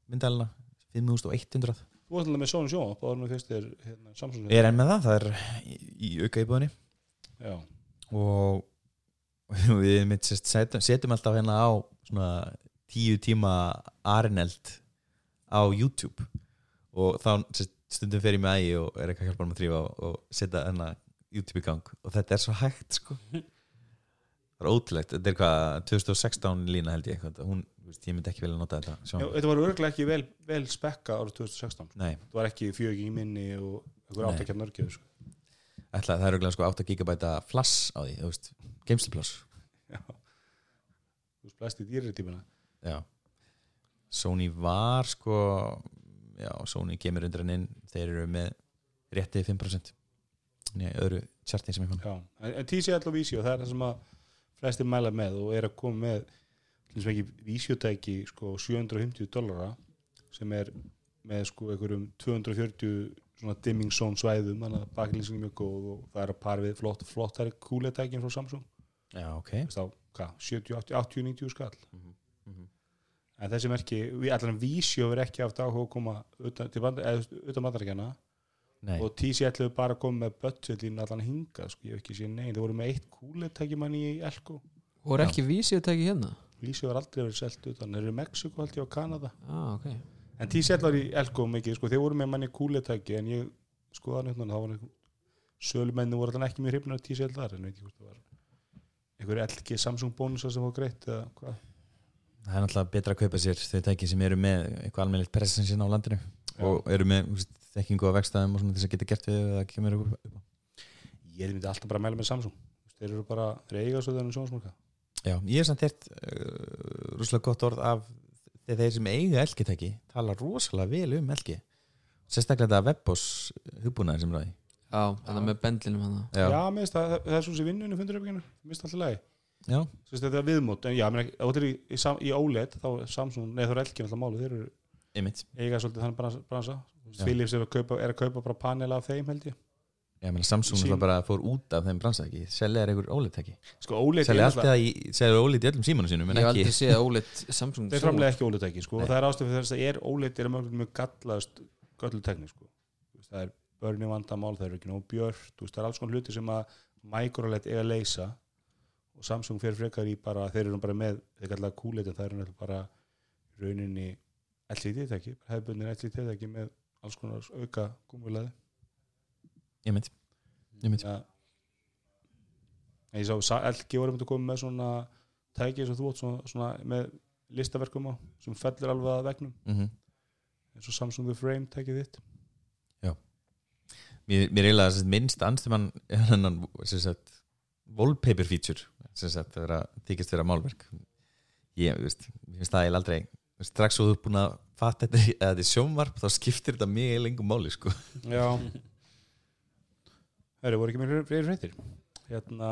myndalina 5100 Þú varst alltaf með Sony sjónvamp og það er nú fyrst er hérna, Samsung Ég er enn með það, það er í, í auka íbúðinni. Já, og (laughs) við mitt setjum, setjum alltaf hérna á svona tíu tíma arineld á YouTube. Og þá sest, stundum fer ég með ægi og er ekki að hjálpa hann að þrýfa og, og setja hérna YouTube í gang. Og þetta er svo hægt sko. (laughs) Það er ótrúlegt, þetta er hvað 2016 lína held ég eitthvað, hún, veist, ég myndi ekki velja nota þetta. Já þetta var örglega ekki vel, vel spekka árið 2016 Nei, Það var ekki fjög í minni og einhver Nei. áttakjarn örgjöf sko. Ætla, það er auðvitað sko 8 GB flass á því, þú veist, geimslupláss Já. Þú veist, blæst í dýrri tímuna Já. Sony var sko já, Sony kemur undir hann inn þeir eru með rétti 5% Nei, öðru tjartin sem ég fann. Já, en, en TCL og Visio það er það sem að flestir mæla með og er að koma með til þess að ekki Visio-tæki sko 750 dollara sem er með sko einhverjum 240 svona dimming zone svæðum þannig að baklýsingum er mjög góð og það er að par við flott, flott það er kúletækin frá Samsung. Já, ok. Veist þá, hvað, 70, 80, 80, 90 skall? Mhm, mhm. en þessi merki, við allan er ekki haft áhuga að koma utan, til bandar, eða, utan bandaríkjana Nei, og TCL hefur bara komið með budgetlínu allan hingað, sko, ég hef ekki séð neinn það voru með eitt kúletæki manni í Elko. Er ekki vísið að taka hérna var aldrei verið selt utan, þeir eru í Mexiko held ég á Kanada. Ah, ok en TCL var í Elko mikið, sko, þeir voru með manni kúletæki en ég skoða hann þá var einhver sölumenni voru allan ekki mjög TCL þar en veit ég hvort það var einhver LG Samsung bónusar sem var greitt eða hvað. Það er náttúrulega betra að kaupa sér þau tæki sem eru með eitthvað almennilegt presensinn á landinu og eru með þekkingu á vegstæðum og svona þess að geta gert við það kemur upp upp á. ég myndi alltaf bara að mæla með Samsung. Þeir eru bara þeir eiga svo þennan sjónsmarka Já, ég er samt þért uh, rosalega gott orð af þeir þeir sem eiga elgitæki tala rosalega vel um elgi sérstaklega þetta webbos hugbúnaðir sem ræði Já, þannig með bendlinum hann já, já mér finnst það, það er svo sem vinnunni fundur uppbygginu, mér finnst alltaf lægi Já, þetta er viðmót, en já, menn þetta er í, í, í OLED, þá er Samsung, nei það er elgin alltaf máli, þeir eru einmitt. eiga svolítið þannig bransa. Philips er að, kaupa, er að kaupa bara panel af þeim held ég ég meina Samsung Sýn... bara fór út af þeim bransa ekki? Selja er einhver OLED-tæki sko OLED selja er allt náttúrulega- það í, selja OLED í öllum símanu sínum Ég en hef ekki aldrei séð OLED Samsung þeir framlega ekki OLED ekki sko, og það er ástæð fyrir þess að er OLED er mjög, mjög gallaðast göllu tekni sko. Þú veist, það er börni vandamál, það er ekki nóg björt þú veist, það er alls konar hluti sem að microLED eiga að leysa. Og Samsung fer frekar í bara, þeir eru bara með þeir kallar QLED en það eru náttúrulega bara í rauninni LCD tæki hefðbundin LCD tæki með alls konar auka gúmuleði ég mynd, ég mynd. ja. ég sá LG voru myndi að koma með svona tæki eins og þú átt svona, svona með listaverkum á sem fellur alveg að vegnum Mm eins og Samsung The Frame tækið þitt. Mér, mér er eiginlega sem sagt minnst anstum hann hennan (laughs) sem sagt wallpaper feature sem sagt það er að þykist vera málverk. Ég, finnst það eiginlega aldrei strax svo þú er búin að fatta þetta (laughs) að þetta er sjónvarp þá skiptir þetta mjög lengum máli sko. Já (laughs) það eru voru ekki mér fleiri fréttir? Hérna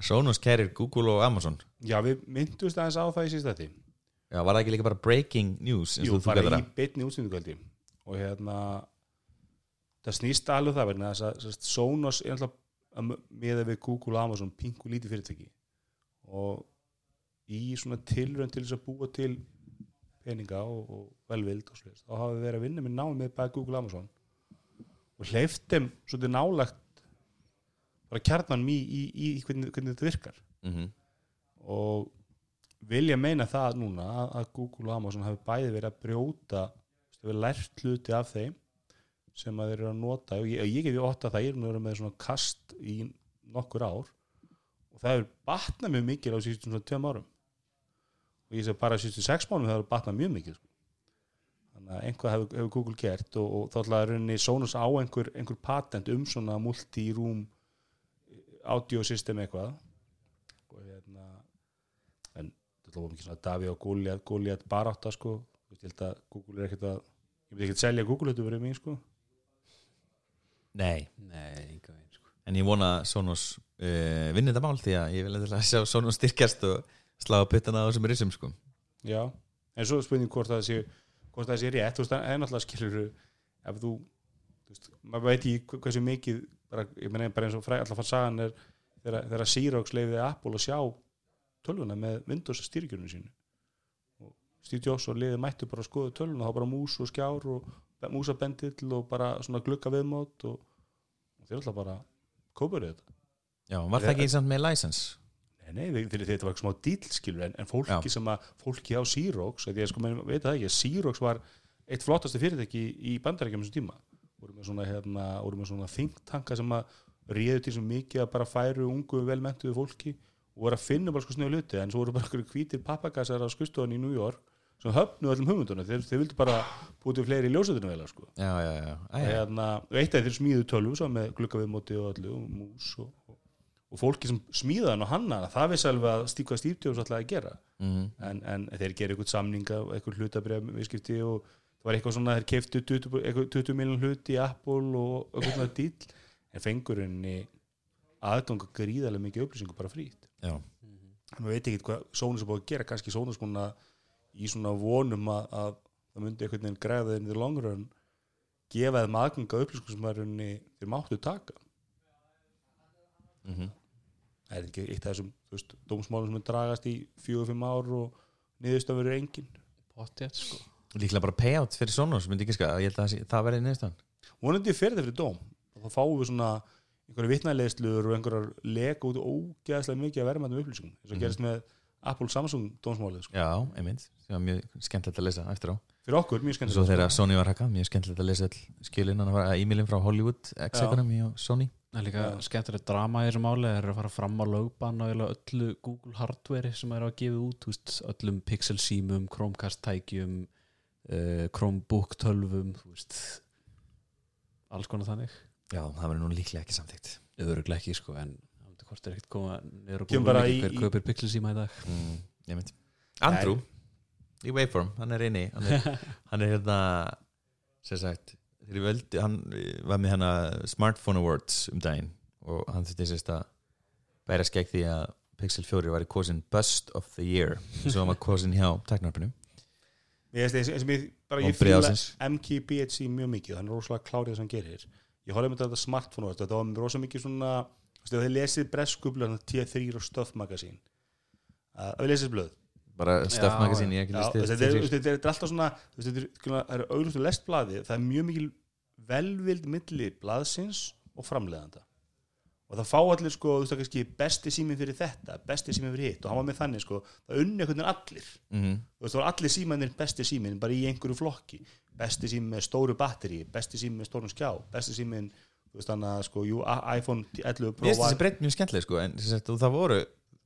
Sonos kærir Google og Amazon. Já við myndust aðeins á það í síðast þetta já, var það ekki líka bara breaking news jú bara í beinni útsendingöldi og hérna það snýst alveg það þess að Sonos er alltaf með við Google og Amazon pingu lítið fyrirtæki. Og í svona tilrönd til þess að búa til peninga og, og velvild og slúst, þá hafa við verið að vinna með námið með bæði Google og Amazon og hleyft þeim svolítið nálagt bara kjarnan í, í, í, í hvernig, hvernig þetta virkar mm -hmm. og vilja meina það núna að- Google og Amazon hafi bæði verið að brjóta við lært hluti af þeim sem að þeir eru að nota og ég, ég geti ótt að það er með svona kast í nokkur ár og það hefur batnað mjög mikið á síðustum svona tveim árum og ég segi bara síðustu sex mánum það hefur batnað mjög mikið sko. Að einhvað hefur, hefur Google gert og, og þá ætlaði rauninni Sonos á einhver, einhver patent um svona multi-room audio system eitthvað. Og hérna en þetta var mikið svona Daví og Goliath Goliath barátta sko. Ég held að Google er ekkert að ég myndi ekkert selja Google þetta verið mig sko. Nei, Nei, veginn sko. en ég vona að Sonos uh, vinni þetta mál því að ég vil eitthvað sjá Sonos styrkjast og slá puttana á þessum risum sko. Já, en svo spurning hvort það sé hvort það sé rétt, þú veist, það er náttúrulega skilur ef þú, þú veist, maður veit ekki hversu mikið, bara, ég meina bara eins og fræ, alltaf fann sagan er þegar, þegar Xerox leiði Apple að sjá tölvuna með Windows styrkjörnum sínu. Og Steve Jobs og liðið mættu bara að skoða tölvuna, þá bara mús og skjár og músabendill og bara svona glugga viðmót og, og þeir alltaf bara kóparu þetta. Já, var það ekki samt með license Nei, við- þetta var smá dýl skilur en, en fólki Já. sem að fólki á Xerox að ég sko menn veit það ekki að Xerox var eitt flottasti fyrirtæki í bandarækjum þessum tíma voru með svona hérna, voru með svona think tanka sem að réðu til sem mikið að bara færu ungu velmentuðu fólki og voru að finna bara sko snöðu hluti en svo voru bara einhverju hvítir pappakassar á skustofan í New York sem höfnu öllum hugmyndunum þeir, þeir vildu bara búið til fleiri ljósutunum vel sko. hérna, eitt af þeir smíðu tölvu svo með gluggaviðmóti og allu og mús og, og, fólki sem smíða hann og hanna það vissi alveg að stíka stýrtjóðs alltaf að gera. Mm en, en þeir gera eitthvað samninga og eitthvað hlutabrið viðskipti og það var eitthvað svona þeir keiftu 20, eitthvað 20 miljón hluti í Apple og eitthvað svona dýl en fengur henni aðganga gríðarlega mikið upplýsingu bara frýtt. Já, maður veit ekki hvað Sónus er búið að gera. Kannski Sónus búin að í svona vonum að, að það myndi einhvern veginn græða þeim í the long run gefa þeim aðganga upplýsingu sem er henni þeir máttu taka. Mm það er ekki eitt af þessum veist, dómsmálum sem er dragast í fjögur-fimm ár og niðurstöð verður engin. Pottjætt sko. Líklega bara payout fyrir Sonos myndi ekki ska, ég held að það verði neðstan vonandi fyrir þetta fyrir dóm. Og þá fáum við svona einhverju vitnæleðslur og einhverjar lega út ógeðslega mikið að verðmættum upplýsingum eins og Mhm. gerist með Apple Samsung dómsmálið sko. já, einmitt, það var mjög skemmtilegt að lesa eftir á. Fyrir okkur, mjög svo skemmt þegar Sony var hakka, mjög skemmtilegt að lesa skilin, hann var e-mailin frá Hollywood X-Economy og Sony Það er líka Já. skemmtilegt drama í þessu máli Það er að fara fram á lögbann og öllu Google hardware sem er að gefa út veist, öllum Pixel símum, Chromecast tækjum uh, Chromebook tölvum alls konar þannig. Já, það verður nú líklega ekki samþygt Öðruglega ekki sko en það hvort er ekkert koma niður og í- hver kaupir Pixel síma í dag. Mm, einmitt. Andrew, í Waveform, hann er inni hann er, (laughs) hann er hérna sem sagt þegar völdi, hann eh, var með hana Smartphone Awards um daginn og hann þurfti sérst að bæra skegg því að Pixel 4 var í kosin Bust of the Year hann var kosin hjá teknarpinu Ég veist, eins og ég bara ég ársins. MKBHC mjög mikið, hann er rosalega klárið sem hann gerir. Ég horfði með þetta smartphone og þetta var rosa mikið svona ef þið lesið breskublu T3 og Stuff Magazine. Að þið lesið blöð bara Magazine, ég ekki listið þetta er, alltaf svona það er auðvitað lestblaði það er mjög mikil velvild milli blaðsins og framleiðanda. Og það fá allir sko þú veist það kannski besti síminn fyrir þetta besti síminn fyrir hitt. Og hann var með þannig sko það unni einhvern veginn allir. Mhm. þú veist það var allir símannir besti síminn bara í einhverju flokki. Besti síminn með stóru batteri besti síminn með stórum skjá besti síminn þú veist þannig að sko jú, iPhone 11 Pro Mér finnst þessi breytt mjög skemmtileg sko en það voru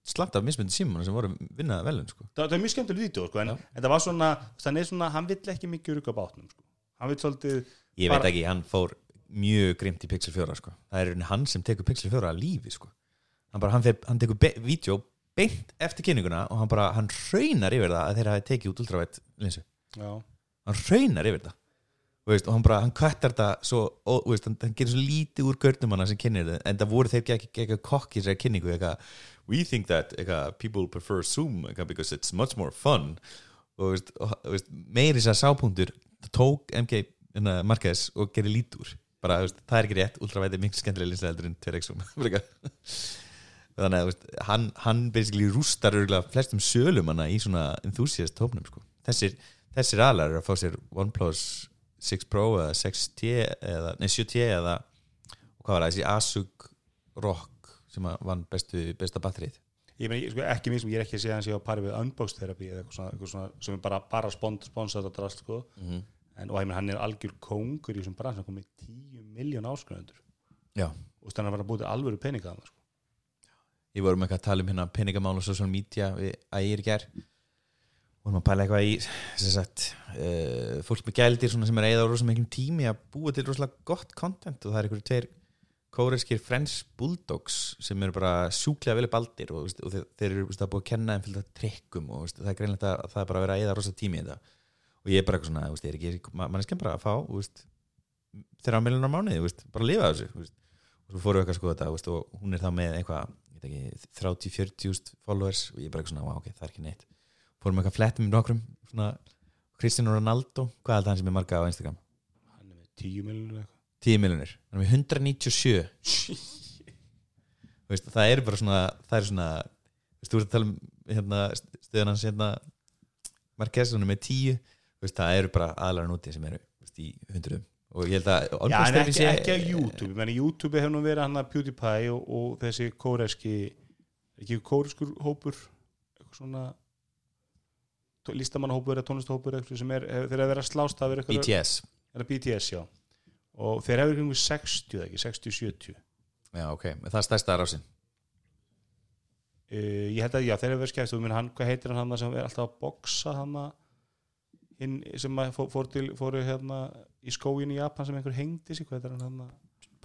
slatt af mismöndi símuna sem voru vinnaða velun sko. Það, það er mjög skemmtileg vídeo sko en, en það var svona þannig er svona hann vill ekki mikið rugga bátnum sko. Hann svolítið Ég Bara- veit ekki, hann fór mjög grimt í Pixel 4 sko. það er í hann sem tekur Pixel 4 að lífi sko. hann, bara, hann, fer, hann tekur be- vídeo beint eftir kynninguna og hann bara, hann raunar yfir það að þeir hafi tekið út ultravætt linsu. Já, hann raunar yfir það. Veist, og hann bara, hann kvættar það svo, og, veist, hann, hann gerir svo lítið úr görnum hana sem kynnir það, en það voru þeir ekki, ekki, ekki kokki sér kynningu, eitthvað we think that eitthvað, people prefer Zoom eitthvað, because it's much more fun og, veist, og, þú veist, meiri sér sápunktur það tók MG hérna, Marquez og gerir lítið úr bara, veist, það er ekki rétt, ultravæti er mikið skemmtilega linsa heldur en 2x Zoom (laughs) Frekar. þannig að veist, hann, hann basically rústar örgulega flestum sölum hana í svona enthusiast tópnum sko. þessir, þessir aðlar eru að fá sér OnePlus 6 Pro eða 6T eða, nei 7T eða hvað var það, þessi Asug Rock sem að vann bestu, besta batterið ég meina, sko, ekki minn sem ég er ekki að segja hans ég á pari við unbox therapy eða eitthvað svona, eitthvað svona sem er bara, bara spons, sponsað að drast sko Mhm. en, og ég meina, hann er algjör kóngur í þessum brann sem kom með 10 miljón áskröndur Já. og þannig að vera búið til alvöru peninga sko. ég vorum eitthvað að tala um hérna peningamál og social media við ægir í ger vorum að pæla eitthvað í sagt, uh, fólk með gældir sem er að eða rosa miklum tími að búa til rosalega gott content og það er einhverju tveir kóreskir French Bulldogs sem eru bara sjúklega vel upp aldir og, og þeir, þeir eru veist, búa að kenna þeim fylgta trikkum og veist, það er greinlega að það er bara að vera að eða rosa tími í þetta. Og ég er bara svona, veist, er ekki ma- manneskjan bara að fá þeirra miljonar mánuði, veist, bara að lifa þessu og svo fórum við eitthvað að skoða þetta og hún er þá með eitthvað ég veit ekki, 30-40 followers og ég er bara svona, wow, ok, það er ekki neitt. Fórum eitthvað flettum með nokkrum Cristiano Ronaldo, hvað er það hann sem er marga á Instagram? hann er með 10 miljonur eitthvað 10 miljonir, er með 197 Þú veist, það er bara svona það er svona, þú veist, að tala um hérna, stöðun hans hérna er með 10 Þú veist, það eru bara aðlar núti sem eru veist, í hundruðum. Og ég held að Já, en Olbjörnsdæmi ekki, ekki að YouTube. Ég meina, YouTube hefur nú verið hann að PewDiePie og, og þessi kóreski ekki kóreskur hópur eitthvað svona listamannahópur eða tónlistahópur eitthvað sem er, þeir eru að vera að slást af eitthvað, BTS BTS, já og þeir hefur kringu 60 eða ekki, 60-70 Já, ok, það er stærsta rásin uh, ég held að já, þeir hefur verið skæft og hann, hvað heitir hann hann sem er alltaf að boxa hann hinn sem að fór, fór til fóru hérna í skóin í Japan sem einhver hengdi sig, hvað heitir hann hann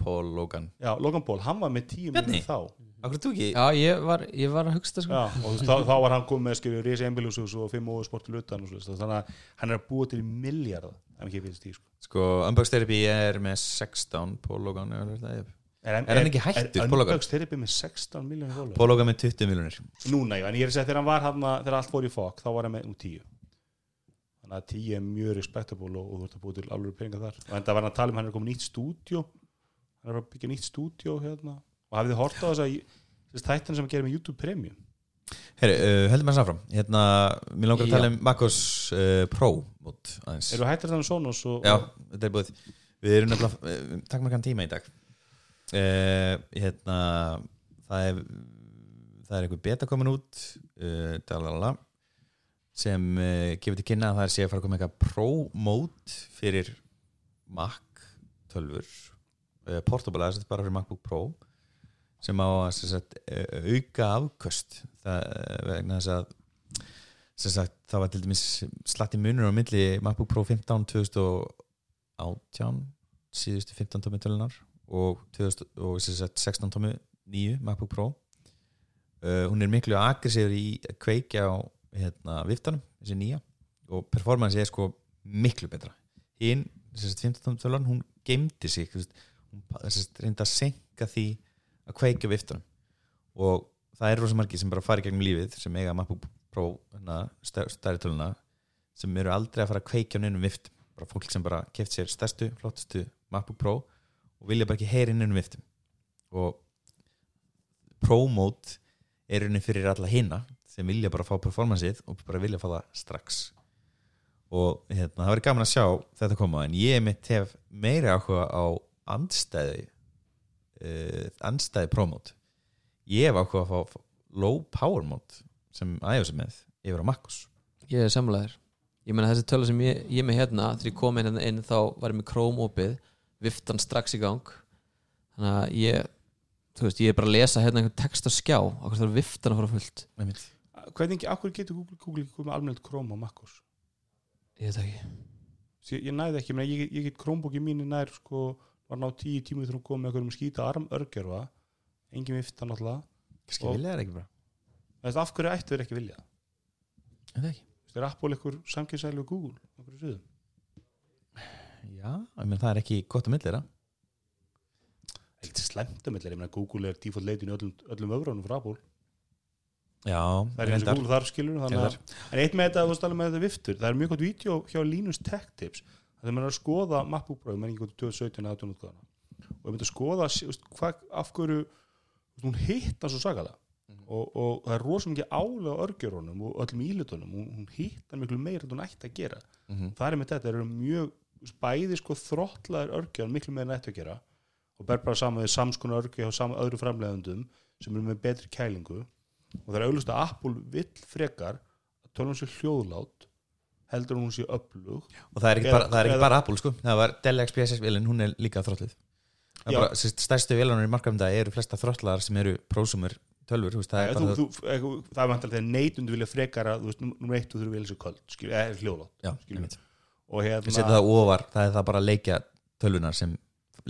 Paul Logan já, Logan Paul, hann var með 10 Bjarni? minnum þá Akkur þú ekki? Já, ég var, ég var að hugsta sko. Já, og þá, þá var hann komið með skilju Rísi Embilhúsus og fimm og sportil utan og svo, veist, þannig að hann er að búa til miljard ef ekki finnst því sko. Sko, Unbox Therapy er með 16 Paul Logan er, er, Er, Er hann ekki hættur, Logan? Unbox Therapy með 16 miljónir fólk Paul Logan með 20 miljonir Núna, já, en ég er að segja þegar hann var hann þegar allt fór í fokk, þá var hann með um 10 Þannig að 10 er mjög respectable og, og þú ert að búa til alveg peninga þar. Og enda var hann að tala um hann er komið nýtt stúdjó hann er að byggja nýtt stúdjó hérna. Og hafið þið hort á þess að þess þættin sem að gera með YouTube Premium Herri, uh, heldur maður sáfram Hérna, mér langar að tala um Macos uh, Pro Eru hættir þannig Sonos og, Já, þetta er búið. Við erum nefnilega, uh, takk maður kann tíma í dag. Uh, Hérna það er það er einhver beta komin út uh, dalalala, sem uh, gefur til kynna að það er sé að fara að koma eitthvað Pro mót fyrir Mac 12 uh, portable aðeins bara fyrir MacBook Pro sem á að sagt, auka afköst það, uh, vegna þess að sagt, það var til dæmis slatti munur á milli MacBook Pro 15 2018 síðustu 15 tómi tölunar og, 2000, og sagt, 16 tómi nýju MacBook Pro. Uh, hún er miklu aggressíður í að kveikja á hérna, viftanum, þessi nýja og performance er sko miklu betra. Hinn, sagt, 15 tómi tölunar hún geimdi sig hún reyndi að senka því að kveikja viftanum. Og það er rosa margir sem bara fari gegnum lífið sem eiga MacBook Pro hérna, stær- stærri töluna sem eru aldrei að fara að kveikja á neinum vift bara fólk sem bara keft sér stærstu, flottustu MacBook Pro og vilja bara ekki heyra inn um viftum. Og ProMode er rauninni fyrir alla hina sem vilja bara fá performanceið og bara vilja fá það strax. Og hérna, það verður gaman að sjá þetta koma en ég mitt hef meiri áhuga á andstæði uh, andstæði ProMode ég hef áhuga að fá low power mode sem iOS er með yfir á MacOS. Ég er samlæður Ég meina þessi tölu sem ég, ég með hérna þegar ég kom inn, hérna inn þá var ég með Chrome opið viftan strax í gang. Þannig að ég þú veist, ég er bara að lesa hérna einhvern text á skjá okkur þarf viftan að fara fullt. Hvernig, akkur getur Google, Google ekki komið almennt Chrome á MacOS? Ég veit það ekki. Því Ég, ég næði ekki, menn, ég, ég get Chromebooki mínu nær sko, var ná tíu tíma þegar hún kom með einhverjum skýta armörgjörfa engin vifta náttúrulega kannski Og- vilja það ekki bara Þú veist, af hverju ættu þeir ekki vilja það? Er það ekki? Veist, er Apple ykkur samkynnsælu Google á einhverju sviðum? já, menn það er ekki gott að milli það Eitthvað slemmt um allir, ég meina Google er default leitin í öllum, öllum öfránum frá Apple já, það er eins og. Google þar skilur þannig að, en eitt með þetta, með þetta viftur það er mjög gott vídeo hjá Linus Tech Tips það er maður er að skoða MacBook Pro, ég menn ekki gott 2017 eða 18 útgáðana og ég myndi að skoða af hverju hún hitta svo sagalega og, og það er rosa mikið álega á örgjörunum og öllum ílutunum, hún, hún hitta miklu meira en hún ætti að gera Mhm. það er með þetta, það eru mjög bæði sko þrottlaðir örgjörn miklu meira en ætti að gera og ber bara saman við samskona örgjör hjá saman öðru framleiðendum sem eru með betri kælingu og það er auðvitað að Apple vill frekar að tölum sér hljóðlát heldur hún sé öflug og það er ekki, Eða- bara, það er ekki eða- bara Apple sko. það var Dell XPSS vilin, hún er líka Já. Bara, stærstu vilanar í markamda eru flesta þróttlar sem eru prósumur tölfur, veist, það er þú, þú, þú, það er vantilega þegar neytundu vilja frekar að þú veist, nummer eitt og þú vilja eða hljóðlát já, skilur. einmitt. og hérna það ofar, það er það bara leikja tölvunar sem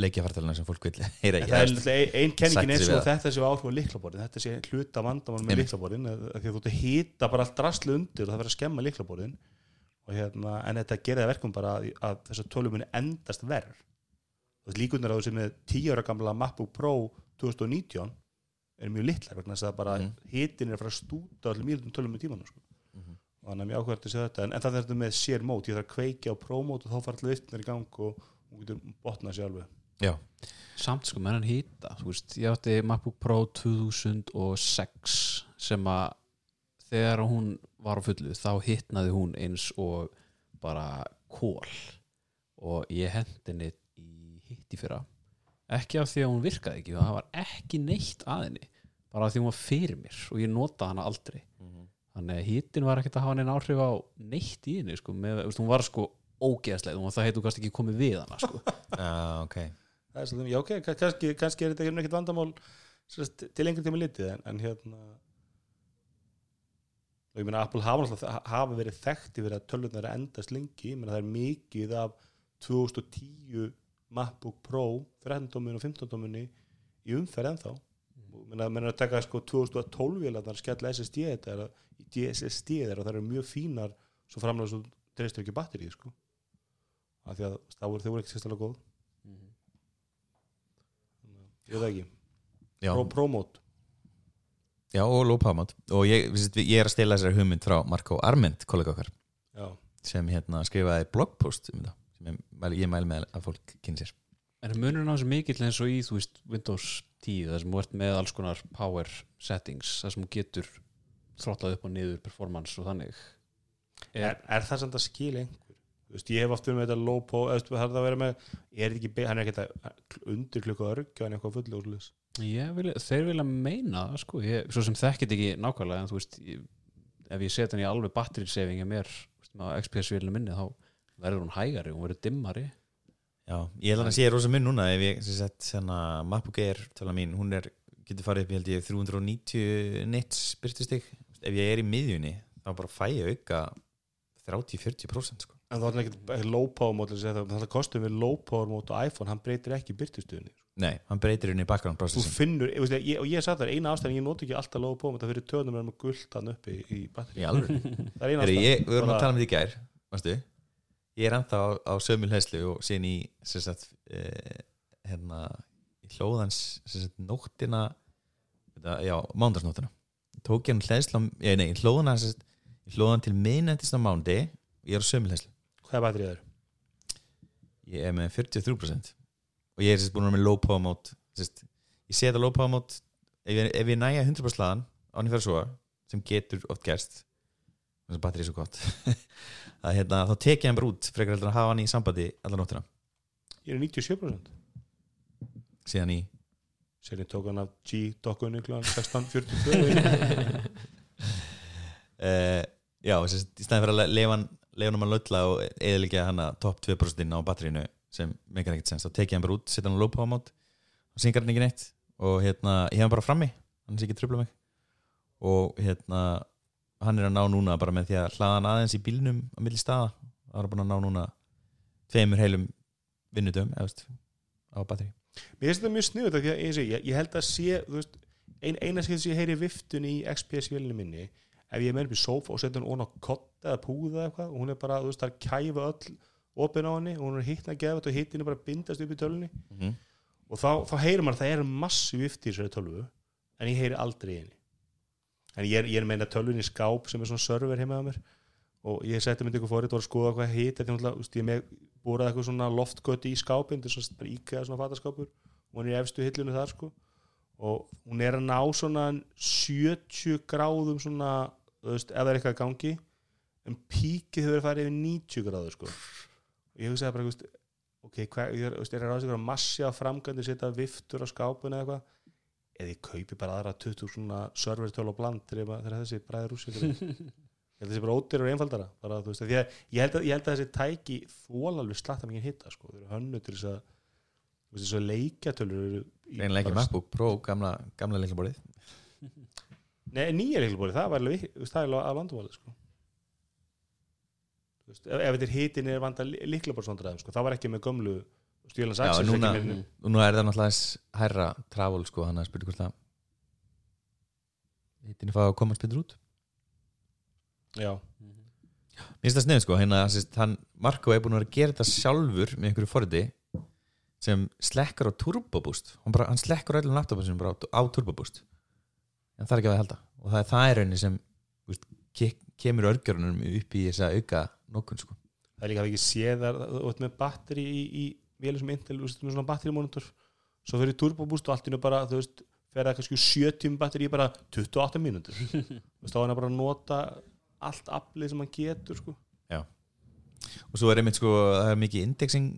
leikja fartölunar sem fólk vil (laughs) heyra En í það er Eða, náttúrulega ein kenningin er svo þetta sé áhrif á liklaborðin þetta sé hluta vandamál með liklaborðin því að þú hýta bara allt draslu undir og það verður að skemma liklaborðin hérna, en þetta gerir það verkum bara að, tölum muni endast verð líkunar á þessi með 10 ára gamla MacBook Pro 2019 er mjög litlar vegna þess að bara Mhm. hitin er að fara að stúta allir mjög tölum með tímanum sko. Mhm. og þannig að mjög áhverjast að segja þetta en, en það er þetta með share mode, ég þarf að kveikja á pro mode og þá fara allir vittnar í gang og hún getur botnað sér alveg já, samt sko með hann hýta þú veist, ég átti MacBook Pro 2006 sem að þegar hún var á fullu þá hittnaði hún eins og bara kól og ég hendi henni í fyrra. Ekki af því að hún virkaði ekki það var ekki neitt að henni bara af því hún var fyrir mér og ég notaði hana aldrei. Þannig að hittin var ekkert að hafa neina áhrif á neitt í henni sko, með, veist, hún var sko ógeðslega, hún var það heitu kannski ekki komið við hana sko. (laughs) já, ok. Það er svolítið, já ok, ka- kannski, kannski er þetta ekki ekkert vandamál sérst, til lengri tíma litið en, en hérna og ég meina Apple hafa, hafa verið þekkti fyrir að tölvurnar er endast lengi, ég meina það er mikið af 2010 MacBook Pro 13 dóminu og 15 dóminu í umferð ennþá. Og meina, meina að taka sko 2012 vélarnar skella SSD þetta er að í SSD þeirra það eru mjög fínar svo framlega svo treystur ekki batterið sko. Af því að það voru þau voru ekki sérstæðlega góð. Ég veit það ekki. Pro, Promode já og mode og ég, ég er að stela þessari hugmynd frá Marko Arment, kollega okkar já, sem hérna skrifaði bloggpost um þetta sem ég ég mæli með að fólk kynni sér. En er munurinn á þessu mikill eins og í þú veist, Windows 10 þar sem þú ert með alls konar power settings þar sem þú getur þrótlað upp og niður performance og þannig? Er, er það samt að skila einhver? Þú veist, ég hef oft verið með þetta low po það er það að vera með, er þetta ekki hann er ekki þetta undir klukku örgja en eitthvað Ég vil, þeir vilja meina það sko. Ég, svo sem þekkit ekki nákvæmlega en þú veist, ég, ef ég set hann í alveg battery saving veist, með XPS-vélinu minni þá verður hún hægari, hún verður dimmari. Já, ég held að sé rosa mun núna ef ég sem sett hérna MacBook Air tala mín, hún er, getur farið upp ég held ég 390 nits byrtustig ef ég er í miðjunni þá bara fæ ég auka 30-40% sko. en það er ekki low power mót það kostum við low power mót og iPhone hann breytir ekki byrtustuðinni Nei, hann breytir henni í background þú finnur, ég, ég, og ég satt þar eina ástæðan ég noti ekki alltaf low power mót það fyrir tönum með gult hann uppi í, í batteri (laughs) það er eina ég, Við vorum að tala um þetta í gær varstu? Ég er ennþá á, á sömul heslu og síðan í sagt, eh, hérna í hlóðans sagt, nóttina þetta, já, mándagsnóttina tók ég hann hlæðsla ég, nei, ég hlóðan, ég hlóðan til minnendist á mándi ég er á sömul heslu hvað er batterið þér? ég er með 43% og ég er sérst búin að vera með low power mode sérst, ég sé þetta low power mode ef ég, ég næja 100% slagan án ég fyrir svo sem getur oft gerst þess að batteri er svo gott (laughs) að hérna, þá tek ég hann bara út frekar heldur að hafa hann í sambandi allar nóttina. Ég er 97% síðan í? Sér ég tók hann af G-dokkunni kl. 16.42 uh, já, sérst, í stæðin fyrir að leifa hann hann að lölla og eðilegja hann að topp 2% á batterínu sem meikar ekkert sens, þá tek ég hann bara út, setja hann á low power mode og syngar hann ekki neitt og hérna, ég hef hann bara frammi hann sé ekki tröfla mig. Og hérna, hann er að ná núna bara með því að hlaða hann aðeins í bílnum á milli staða, það er búin að ná núna tveimur heilum vinnudum eðast, á batteri Mér finnst þetta mjög sniðut af því að ég, ég, ég held að sé þú veist, ein, eina skil sem ég heyri viftun í XPS-vélinu minni ef ég er með upp í sófa og setja hann ón á kotta eða púða eða eitthvað og hún er bara, þú veist, það er kæfa öll opin á henni og hún er hittna að gefa og hittin er bara bindast upp í tölunni mm -hmm. og þá, þá heyrir maður að það er massi vifti í þessari tölvu en ég heyri aldrei henni en ég er, ég er að meina tölvunni í skáp sem er svona server heima á mér. Og ég seti myndi ykkur fórið og var að skoða hvað hitt ég með búrað eitthvað svona loftgöti í skápin er svona bara íkæða svona fataskápur og hún er í efstu hillinu þar sko. Og hún er að ná svona 70 gráðum svona veist, ef það er eitthvað í gangi en píkið hefur að fara yfir 90 gráður sko. Og ég hugsaði bara, veist, ok, hvað, ég er, veist, er að ráðast ykkur að massi á framgandi setja viftur á skápun eða eitthvað eða ég kaupi bara aðra 20 svona servertöl og bland þegar þessi bræður úr (laughs) ég held að þessi bara ódýr og einfaldara bara, þú veist, að ég held að, ég held að þessi tæki þólalvi slatta mikið hitta sko, hönnu til þess að þú veist, þessu leikjatölur bara- MacBook Pro, gamla, gamla leiklaborið (laughs) Nei, nýja reglubóli, það var alveg er að vandumálið sko. Ef, ef þetta er hitin er vanda líklaborðsvandræðum sko. það var ekki með gömlu stjólans Já, Axels núna, ekki með, og nú er það náttúrulega hærra travel sko, hann að spyrja hvort að hittinni fá að koma spyndur út. Já, Mér finnst það sniður sko, hérna, hann Marko er búin að vera að gera þetta sjálfur með einhverju forði sem slekkar á turboboost. Hann, bara, hann slekkar laptopum sinum bara á, á turboboost. En það er ekki að það halda. Og það er það í rauninni sem úst, ke kemur örgjörunum upp í þess að auka nokkun sko. það er líka að við ekki séð að þú ert með batteri í, í vélum sem Intel, veist, með svona batterimonitor svo fyrir turboboost og allt innu bara þú veist, fer það kannski 70 batteri í bara 28 mínútur. (laughs) Þú veist, þá er hann bara að nota allt aflið sem hann getur sko. og svo er einmitt sko, það er mikið indexing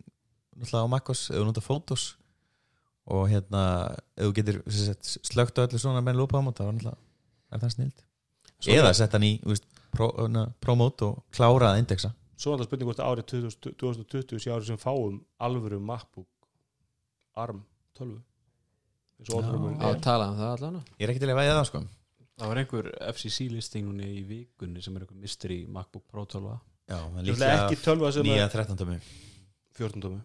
náttúrulega á Maccos, ef þú notar Photos. Og hérna ef þú getur slögt á öllu svona með lúpaðum þá er það snild eða sett hann í þú veist, pro, na, Promote og klára að indexa svo er það spurning hvort árið 2000 2020 sé árið sem fáum alvöru MacBook ARM 12 eins og Já. að tala um það allan. Ég er ekki til að væða það sko. Það var einhver FCC listing núna í vikunni sem er einhver mystery MacBook Pro 12 Já, 12 sem nýja er 13 tómi 14 tómi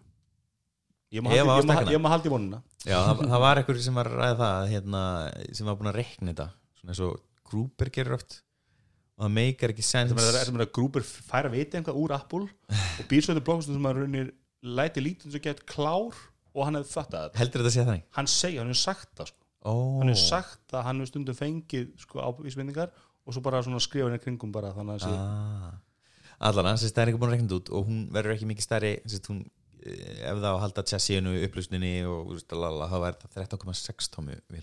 ég má Ef haldi- í vonuna Já, það, það var einhver sem var að ræða það hérna, sem var búin að reikna þetta. Svona eins og Gruber gerir oft og það meikar ekki sens sem er, sem að grúpur færa viti eitthvað úr Apple og býr svo til blókstum sem að raunir læti lítið sem gett klár og hann hefði fattað þetta heldur þetta að sé þannig? hann segja, hann hefur sagt það sko. Ó, hann hefur sagt að hann hefur stundum fengið sko, ávísbendingar og svo bara skrifa henni kringum bara þannig að ah. Allan, þessi það er ekki búin að þetta út og hún verður ekki mikið stærri hún, eh, ef það á að halda tjassíinu upplýsninni og þá verður það 13,6 tómi vil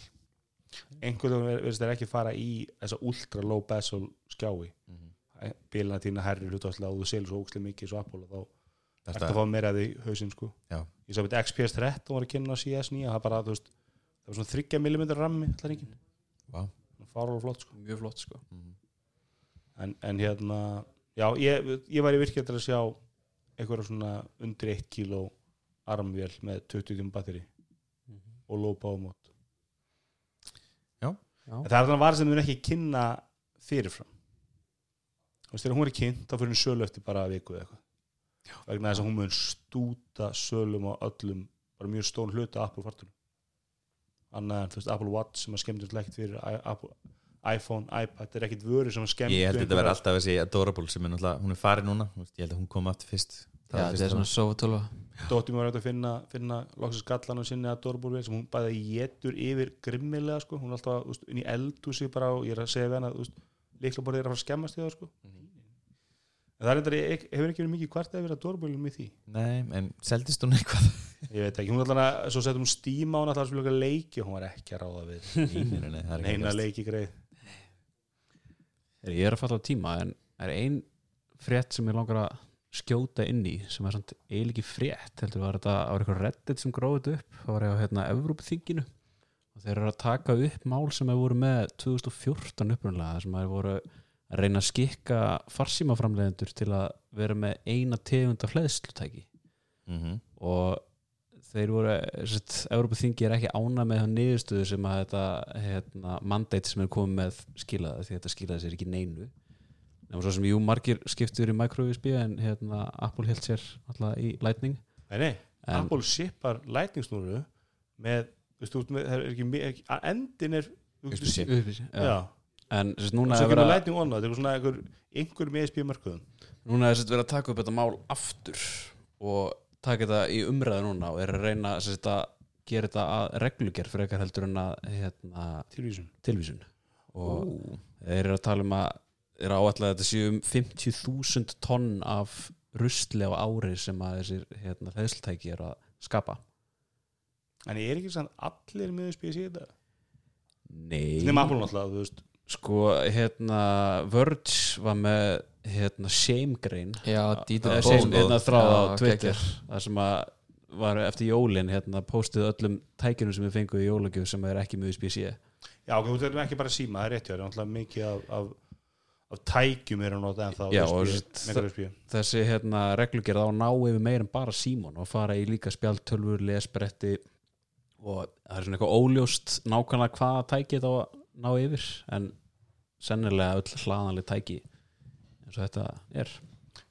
einhvern veginn verðist þeir ekki fara í þessa ultra low bezel skjái Mhm. bílina tína herri hlutastlega og þú selur svo ógslega mikið svo Apple og þá Þetta- ertu að fá meira því hausinn sko Já. ég sá að XPS 13 var að kynna á CS 9 það, bara, veist, það var svona 30 mm rammi allar ekki, Vá. fárálega flott sko mjög flott sko en, en hérna já, ég, ég væri virkið til að sjá eitthvað svona undir 1 kíló armvél með 20 tíma batteri og low power mode Já. Já. En það er þannig að vara sem við ekki kynna fyrirfram. Þú veist, þegar hún er kynnt þá fyrir hún sölu eftir bara viku eða eitthvað. Vegna þess að hún mun stúta sölum á öllum, bara mjög stón hluta Apple fartunum annað en þú veist Apple Watch sem að skemmtur ekkert fyrir Apple, iPhone, iPad, þetta er ekkert vöru sem að skemmtur Ég held að þetta verði alltaf þessi Adorable sem er náttúrulega, hún er farin núna. Þú veist, ég held að hún kom aftur fyrst. Já, þetta er svona sofa 12 Dóttir mér var hægt að finna, finna loksins gallan og sinni að Dórbúr sem hún bæði getur yfir grimmilega sko. hún er alltaf veist, inn í eldhúsi bara og ég er að segja þú veist, líkla bara er að fara að skemmast í það sko. En það er eitthvað, hefur ekki verið mikið hvart að vera dórbúlum í því? Nei, en seldist hún eitthvað? (laughs) Ég veit ekki, hún er alltaf að, svo settum hún stíma á hún alltaf að spila leiki og hún var ekki að ráða við. Nei, nei, nei, það er ekki neina að leiki greið Ég er að falla á tíma en er ein frétt sem ég langar að skjóta inn í sem er samt eiginlega ekki frétt heldur var þetta á eitthvað reddit sem gróðið upp það var á hérna Evrópþinginu og þeir eru að taka upp mál sem hefur voru með 2014 upprunlega sem hefur voru að reyna að skikka farsímaframlegendur til að vera með eina tegunda fleðslutæki Mhm. og þeir voru Európa-þingi er ekki ána með það niðurstöðu sem að þetta hérna, mandate sem er komið með skilaði því þetta skilaði sér ekki neinu. En svo sem jú margir skiptur í micro-USB en hérna, Apple held sér alltaf í Lightning. Nei, nei, En- Apple shippar lætningsnúru með, veistu, út með, það er ekki, ekki endin er USB-C. Já, en svo kemur verið að- lætning onna, þetta er svona einhver, einhver með ESP markuðum núna er sagt verið að taka upp þetta mál aftur og taka þetta í umræðu núna og er að reyna sagt, að gera þetta að reglugerð fyrir eitthvað heldur en að hérna, tilvísun. Tilvísun. Og þeir eru að tala um að er áallega að þetta séu um 50.000 tonn af rusli á ári sem að þessir hérna, hlæðslutæki er að skapa. En er ekki sann allir með ESP í þetta? Nei. Nefn Apple náttúrulega, þú veist. Sko, hérna Verge var með hérna, shame grain Já, Dieter Eða Bohn. shame, hérna, þráð á Twitter það sem að var eftir jólin hérna, postið öllum tækjunum sem við fengum í jólagjöf sem er ekki með USB-C Já, ok, þú erum ekki bara síma, það er rétt það er náttúrulega mikið af, af, af tækjum er að nota en þá Já, USB, og s- micro USB. þessi hérna, reglugerð á að ná yfir meir en bara símon og fara í líka spjaltölfur, lesbretti og það er svona eitthvað óljóst nákvæmlega hvaða tæki þetta á að ná yfir en sennilega öll hlaðanlega tæki eins og þetta er.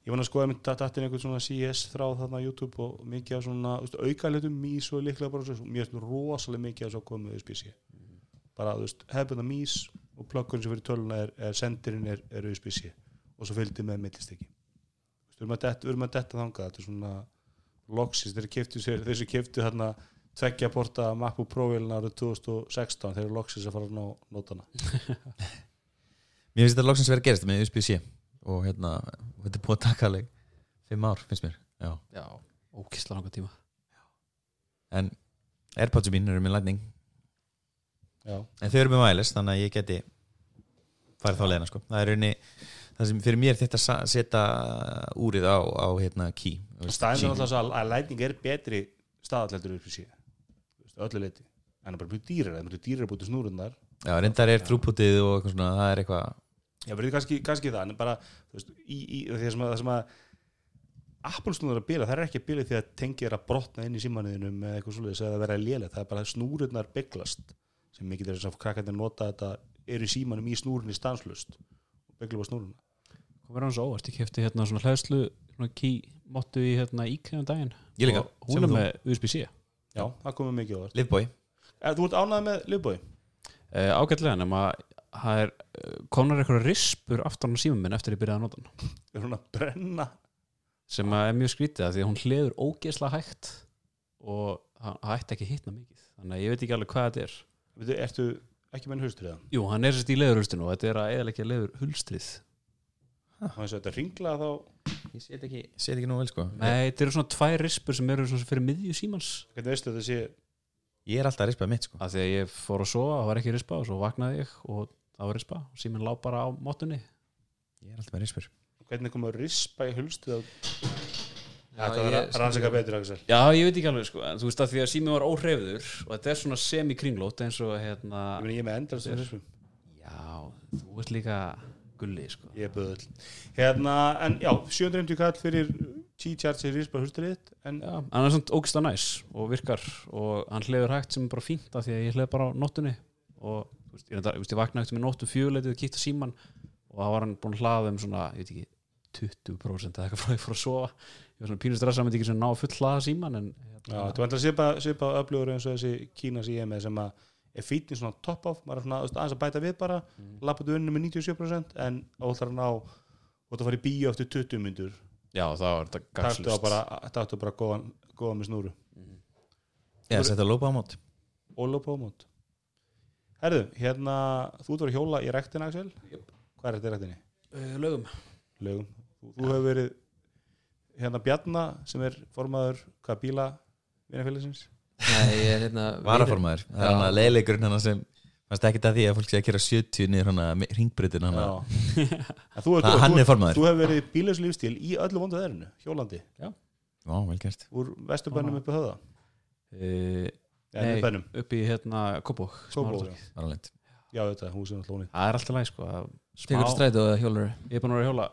Ég var að skoða að datin einhvern svona CS þráð þarna á YouTube og mikið af svona aukalutum, mís og líklega bara finnst rosalega mikið af svo komið USB-C bara, þú veist, hefðbunna mís og plökkurinn sem fyrir töluna er, er sendirinn er, er USB-C og svo fylgdi með millistykki. Þú erum að detta- við erum að detta þangað. Þetta er svona loksins, þeir keftu sér, þeir sem keftu þarna tveggja porta MacBook Pro-vélina árið 2016 þeir eru loksins að fara ná nótana (laughs) Mér finnst þetta loksins verið að gerast með USB-C og hérna, þetta er búið að taka alveg fimm ár, finnst mér. Já. já, ókisla langa tíma. En Airpods mín eru með lightning. Já, en þau eru með wireless, þannig að ég geti farið þá leiðina, sko. Það er rauninni, það sem fyrir mér þetta að setja úrið á, á hérna key. Staðin er alltaf að, lætning er betri staðallegdur upp í síðan öllu leiti, en það er bara mjög dýrar það er mjög dýrar bútið snúrundar Já, reyndar er þrúputið og eitthvað svona, það er eitthvað Já, verður kannski, kannski það, en bara þú veist, í, í, því sem að, það sem að Apple snúður að bila, það er ekki að bila því að tengja er að brotna inn í símanuðinum með eitthvað svoleiðis eða vera lélega, það er bara að snúrurnar beglast, sem mikið er þess að krakkarnir nota þetta, eru í símanum í snúrunni stanslust og beglu á snúruna. Komur hann svo? Óvart, ég kefti hérna svona hlæðslu svona key mottu í hérna íkæðum daginn? Ég líka, og hún sem er með USB-C Já, það komið mikið á það Livboy Þú ert ánægð með Livboy? uh, ágætlega nema það er uh, komnar eitthvað rispur aftan á símum minn eftir ég byrjaði að nota hann. Er hún að brenna? sem að er mjög skrítið af því að hún hliður ógeðslega hægt og það ætti ekki að hitna mikið. Þannig að ég veit ekki alveg hvað þetta er. Veitu, ertu ekki með hulstrið það? Jú, hann er sérst í leðurhulstinu og þetta er að eðalega leður hulstrið Það er svo þetta ringla þá? Ég set ekki, set ekki nú vel, sko. Nei, þetta eru svona tvær rispur sem eru svona fyrir miðju símans. Hvernig veistu að þetta sé? Ég er alltaf að rispað mitt, sko. Af því að ég fór að sofa, það var ekki rispa og svo vaknaði ég og það var rispa og síminn lá bara á móttunni Ég er alltaf með rispur. Hvernig kom að rispa í að Já, Þetta var að rannsaka betur Axel. Já, ég veit ekki alveg sko, en þú veist að því að síminn var óhreyfður og þetta er svona semi-kringlót eins og hérna Ég meni ég er með endast í rispum. Já, þú ert líka gulli sko. Ég er böðull Hérna, en já, 750 kall fyrir T-charge í rispa hulstrið en Já, en hann er svona ógsta næs og virkar og hann hleyður hægt sem er bara fínt af því að ég hleyð bara á nóttunni og veist, ég, þú veist, ég vaknaði eftir með nóttu fjöguleitið og kíkti á síman og það var hann búin að hlaða um svona, ég veit ekki 20% eða eitthvað frá ég fór að sofa. Ég var svona pínur stressa að myndi ekki sem ná að full hlaða síman en Já, þetta var alltaf svipa, svipa öflugur eins og þessi Kínas í EME sem að er fítið svona top off, maður er svona þú aðeins að bæta við bara, mm. lappaðu unni með 97% en óþar að ná og það fara í bíó eftir 20 myndur já, það var þetta taktu á gagslust bara, góðan, góðan með snúru. Já, setja lópa á mót og lópa á mót Herðu, hérna, þú ert að hjóla í rektina Axel. Jöp. Hvað er þetta í rektinni? uh, lögum. Lögum, þú, þú hefur verið hérna Bjarna sem er formaður hvað bíla vinafélagsins. Nei, ég er hérna (laughs) varaformaður, það er hann leiðleikurinn hann sem fannst ekki að því að fólk sé að kera 70 niður hann Já. (laughs) En þú, Það- er hefur verið bílags lífstíl í öllu vondu þeirinu, hjólandi. Já, vel gert. Úr vesturbænum upp á höða uh, ja, Nei. upp í hérna Kópók já. Þetta, húsinu hlóni það er alltaf læg sko að Tekur strætó eða hjólur ég er búin að vera að hjóla.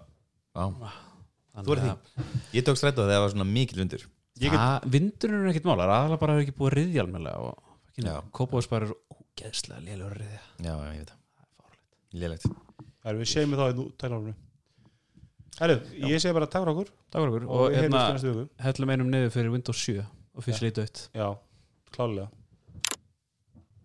Þú ert að- Ég tók strætó þegar það var svona mikil vindur. Ég get- Það- vindurinn er ekkit mála, það er aðalega bara að ekki búið að riðja almennilega og Já. Kópavóks bara er ógeðslega lélugur að riðja Já, ég veit það. Lélegt Það er við segjum þá í tælarunum Herru, ég segi bara takk fyrir okkur Takk fyrir okkur og og við hérna hellum einum niður fyrir Windows 7 og fyrst lítið aukt Já, klálega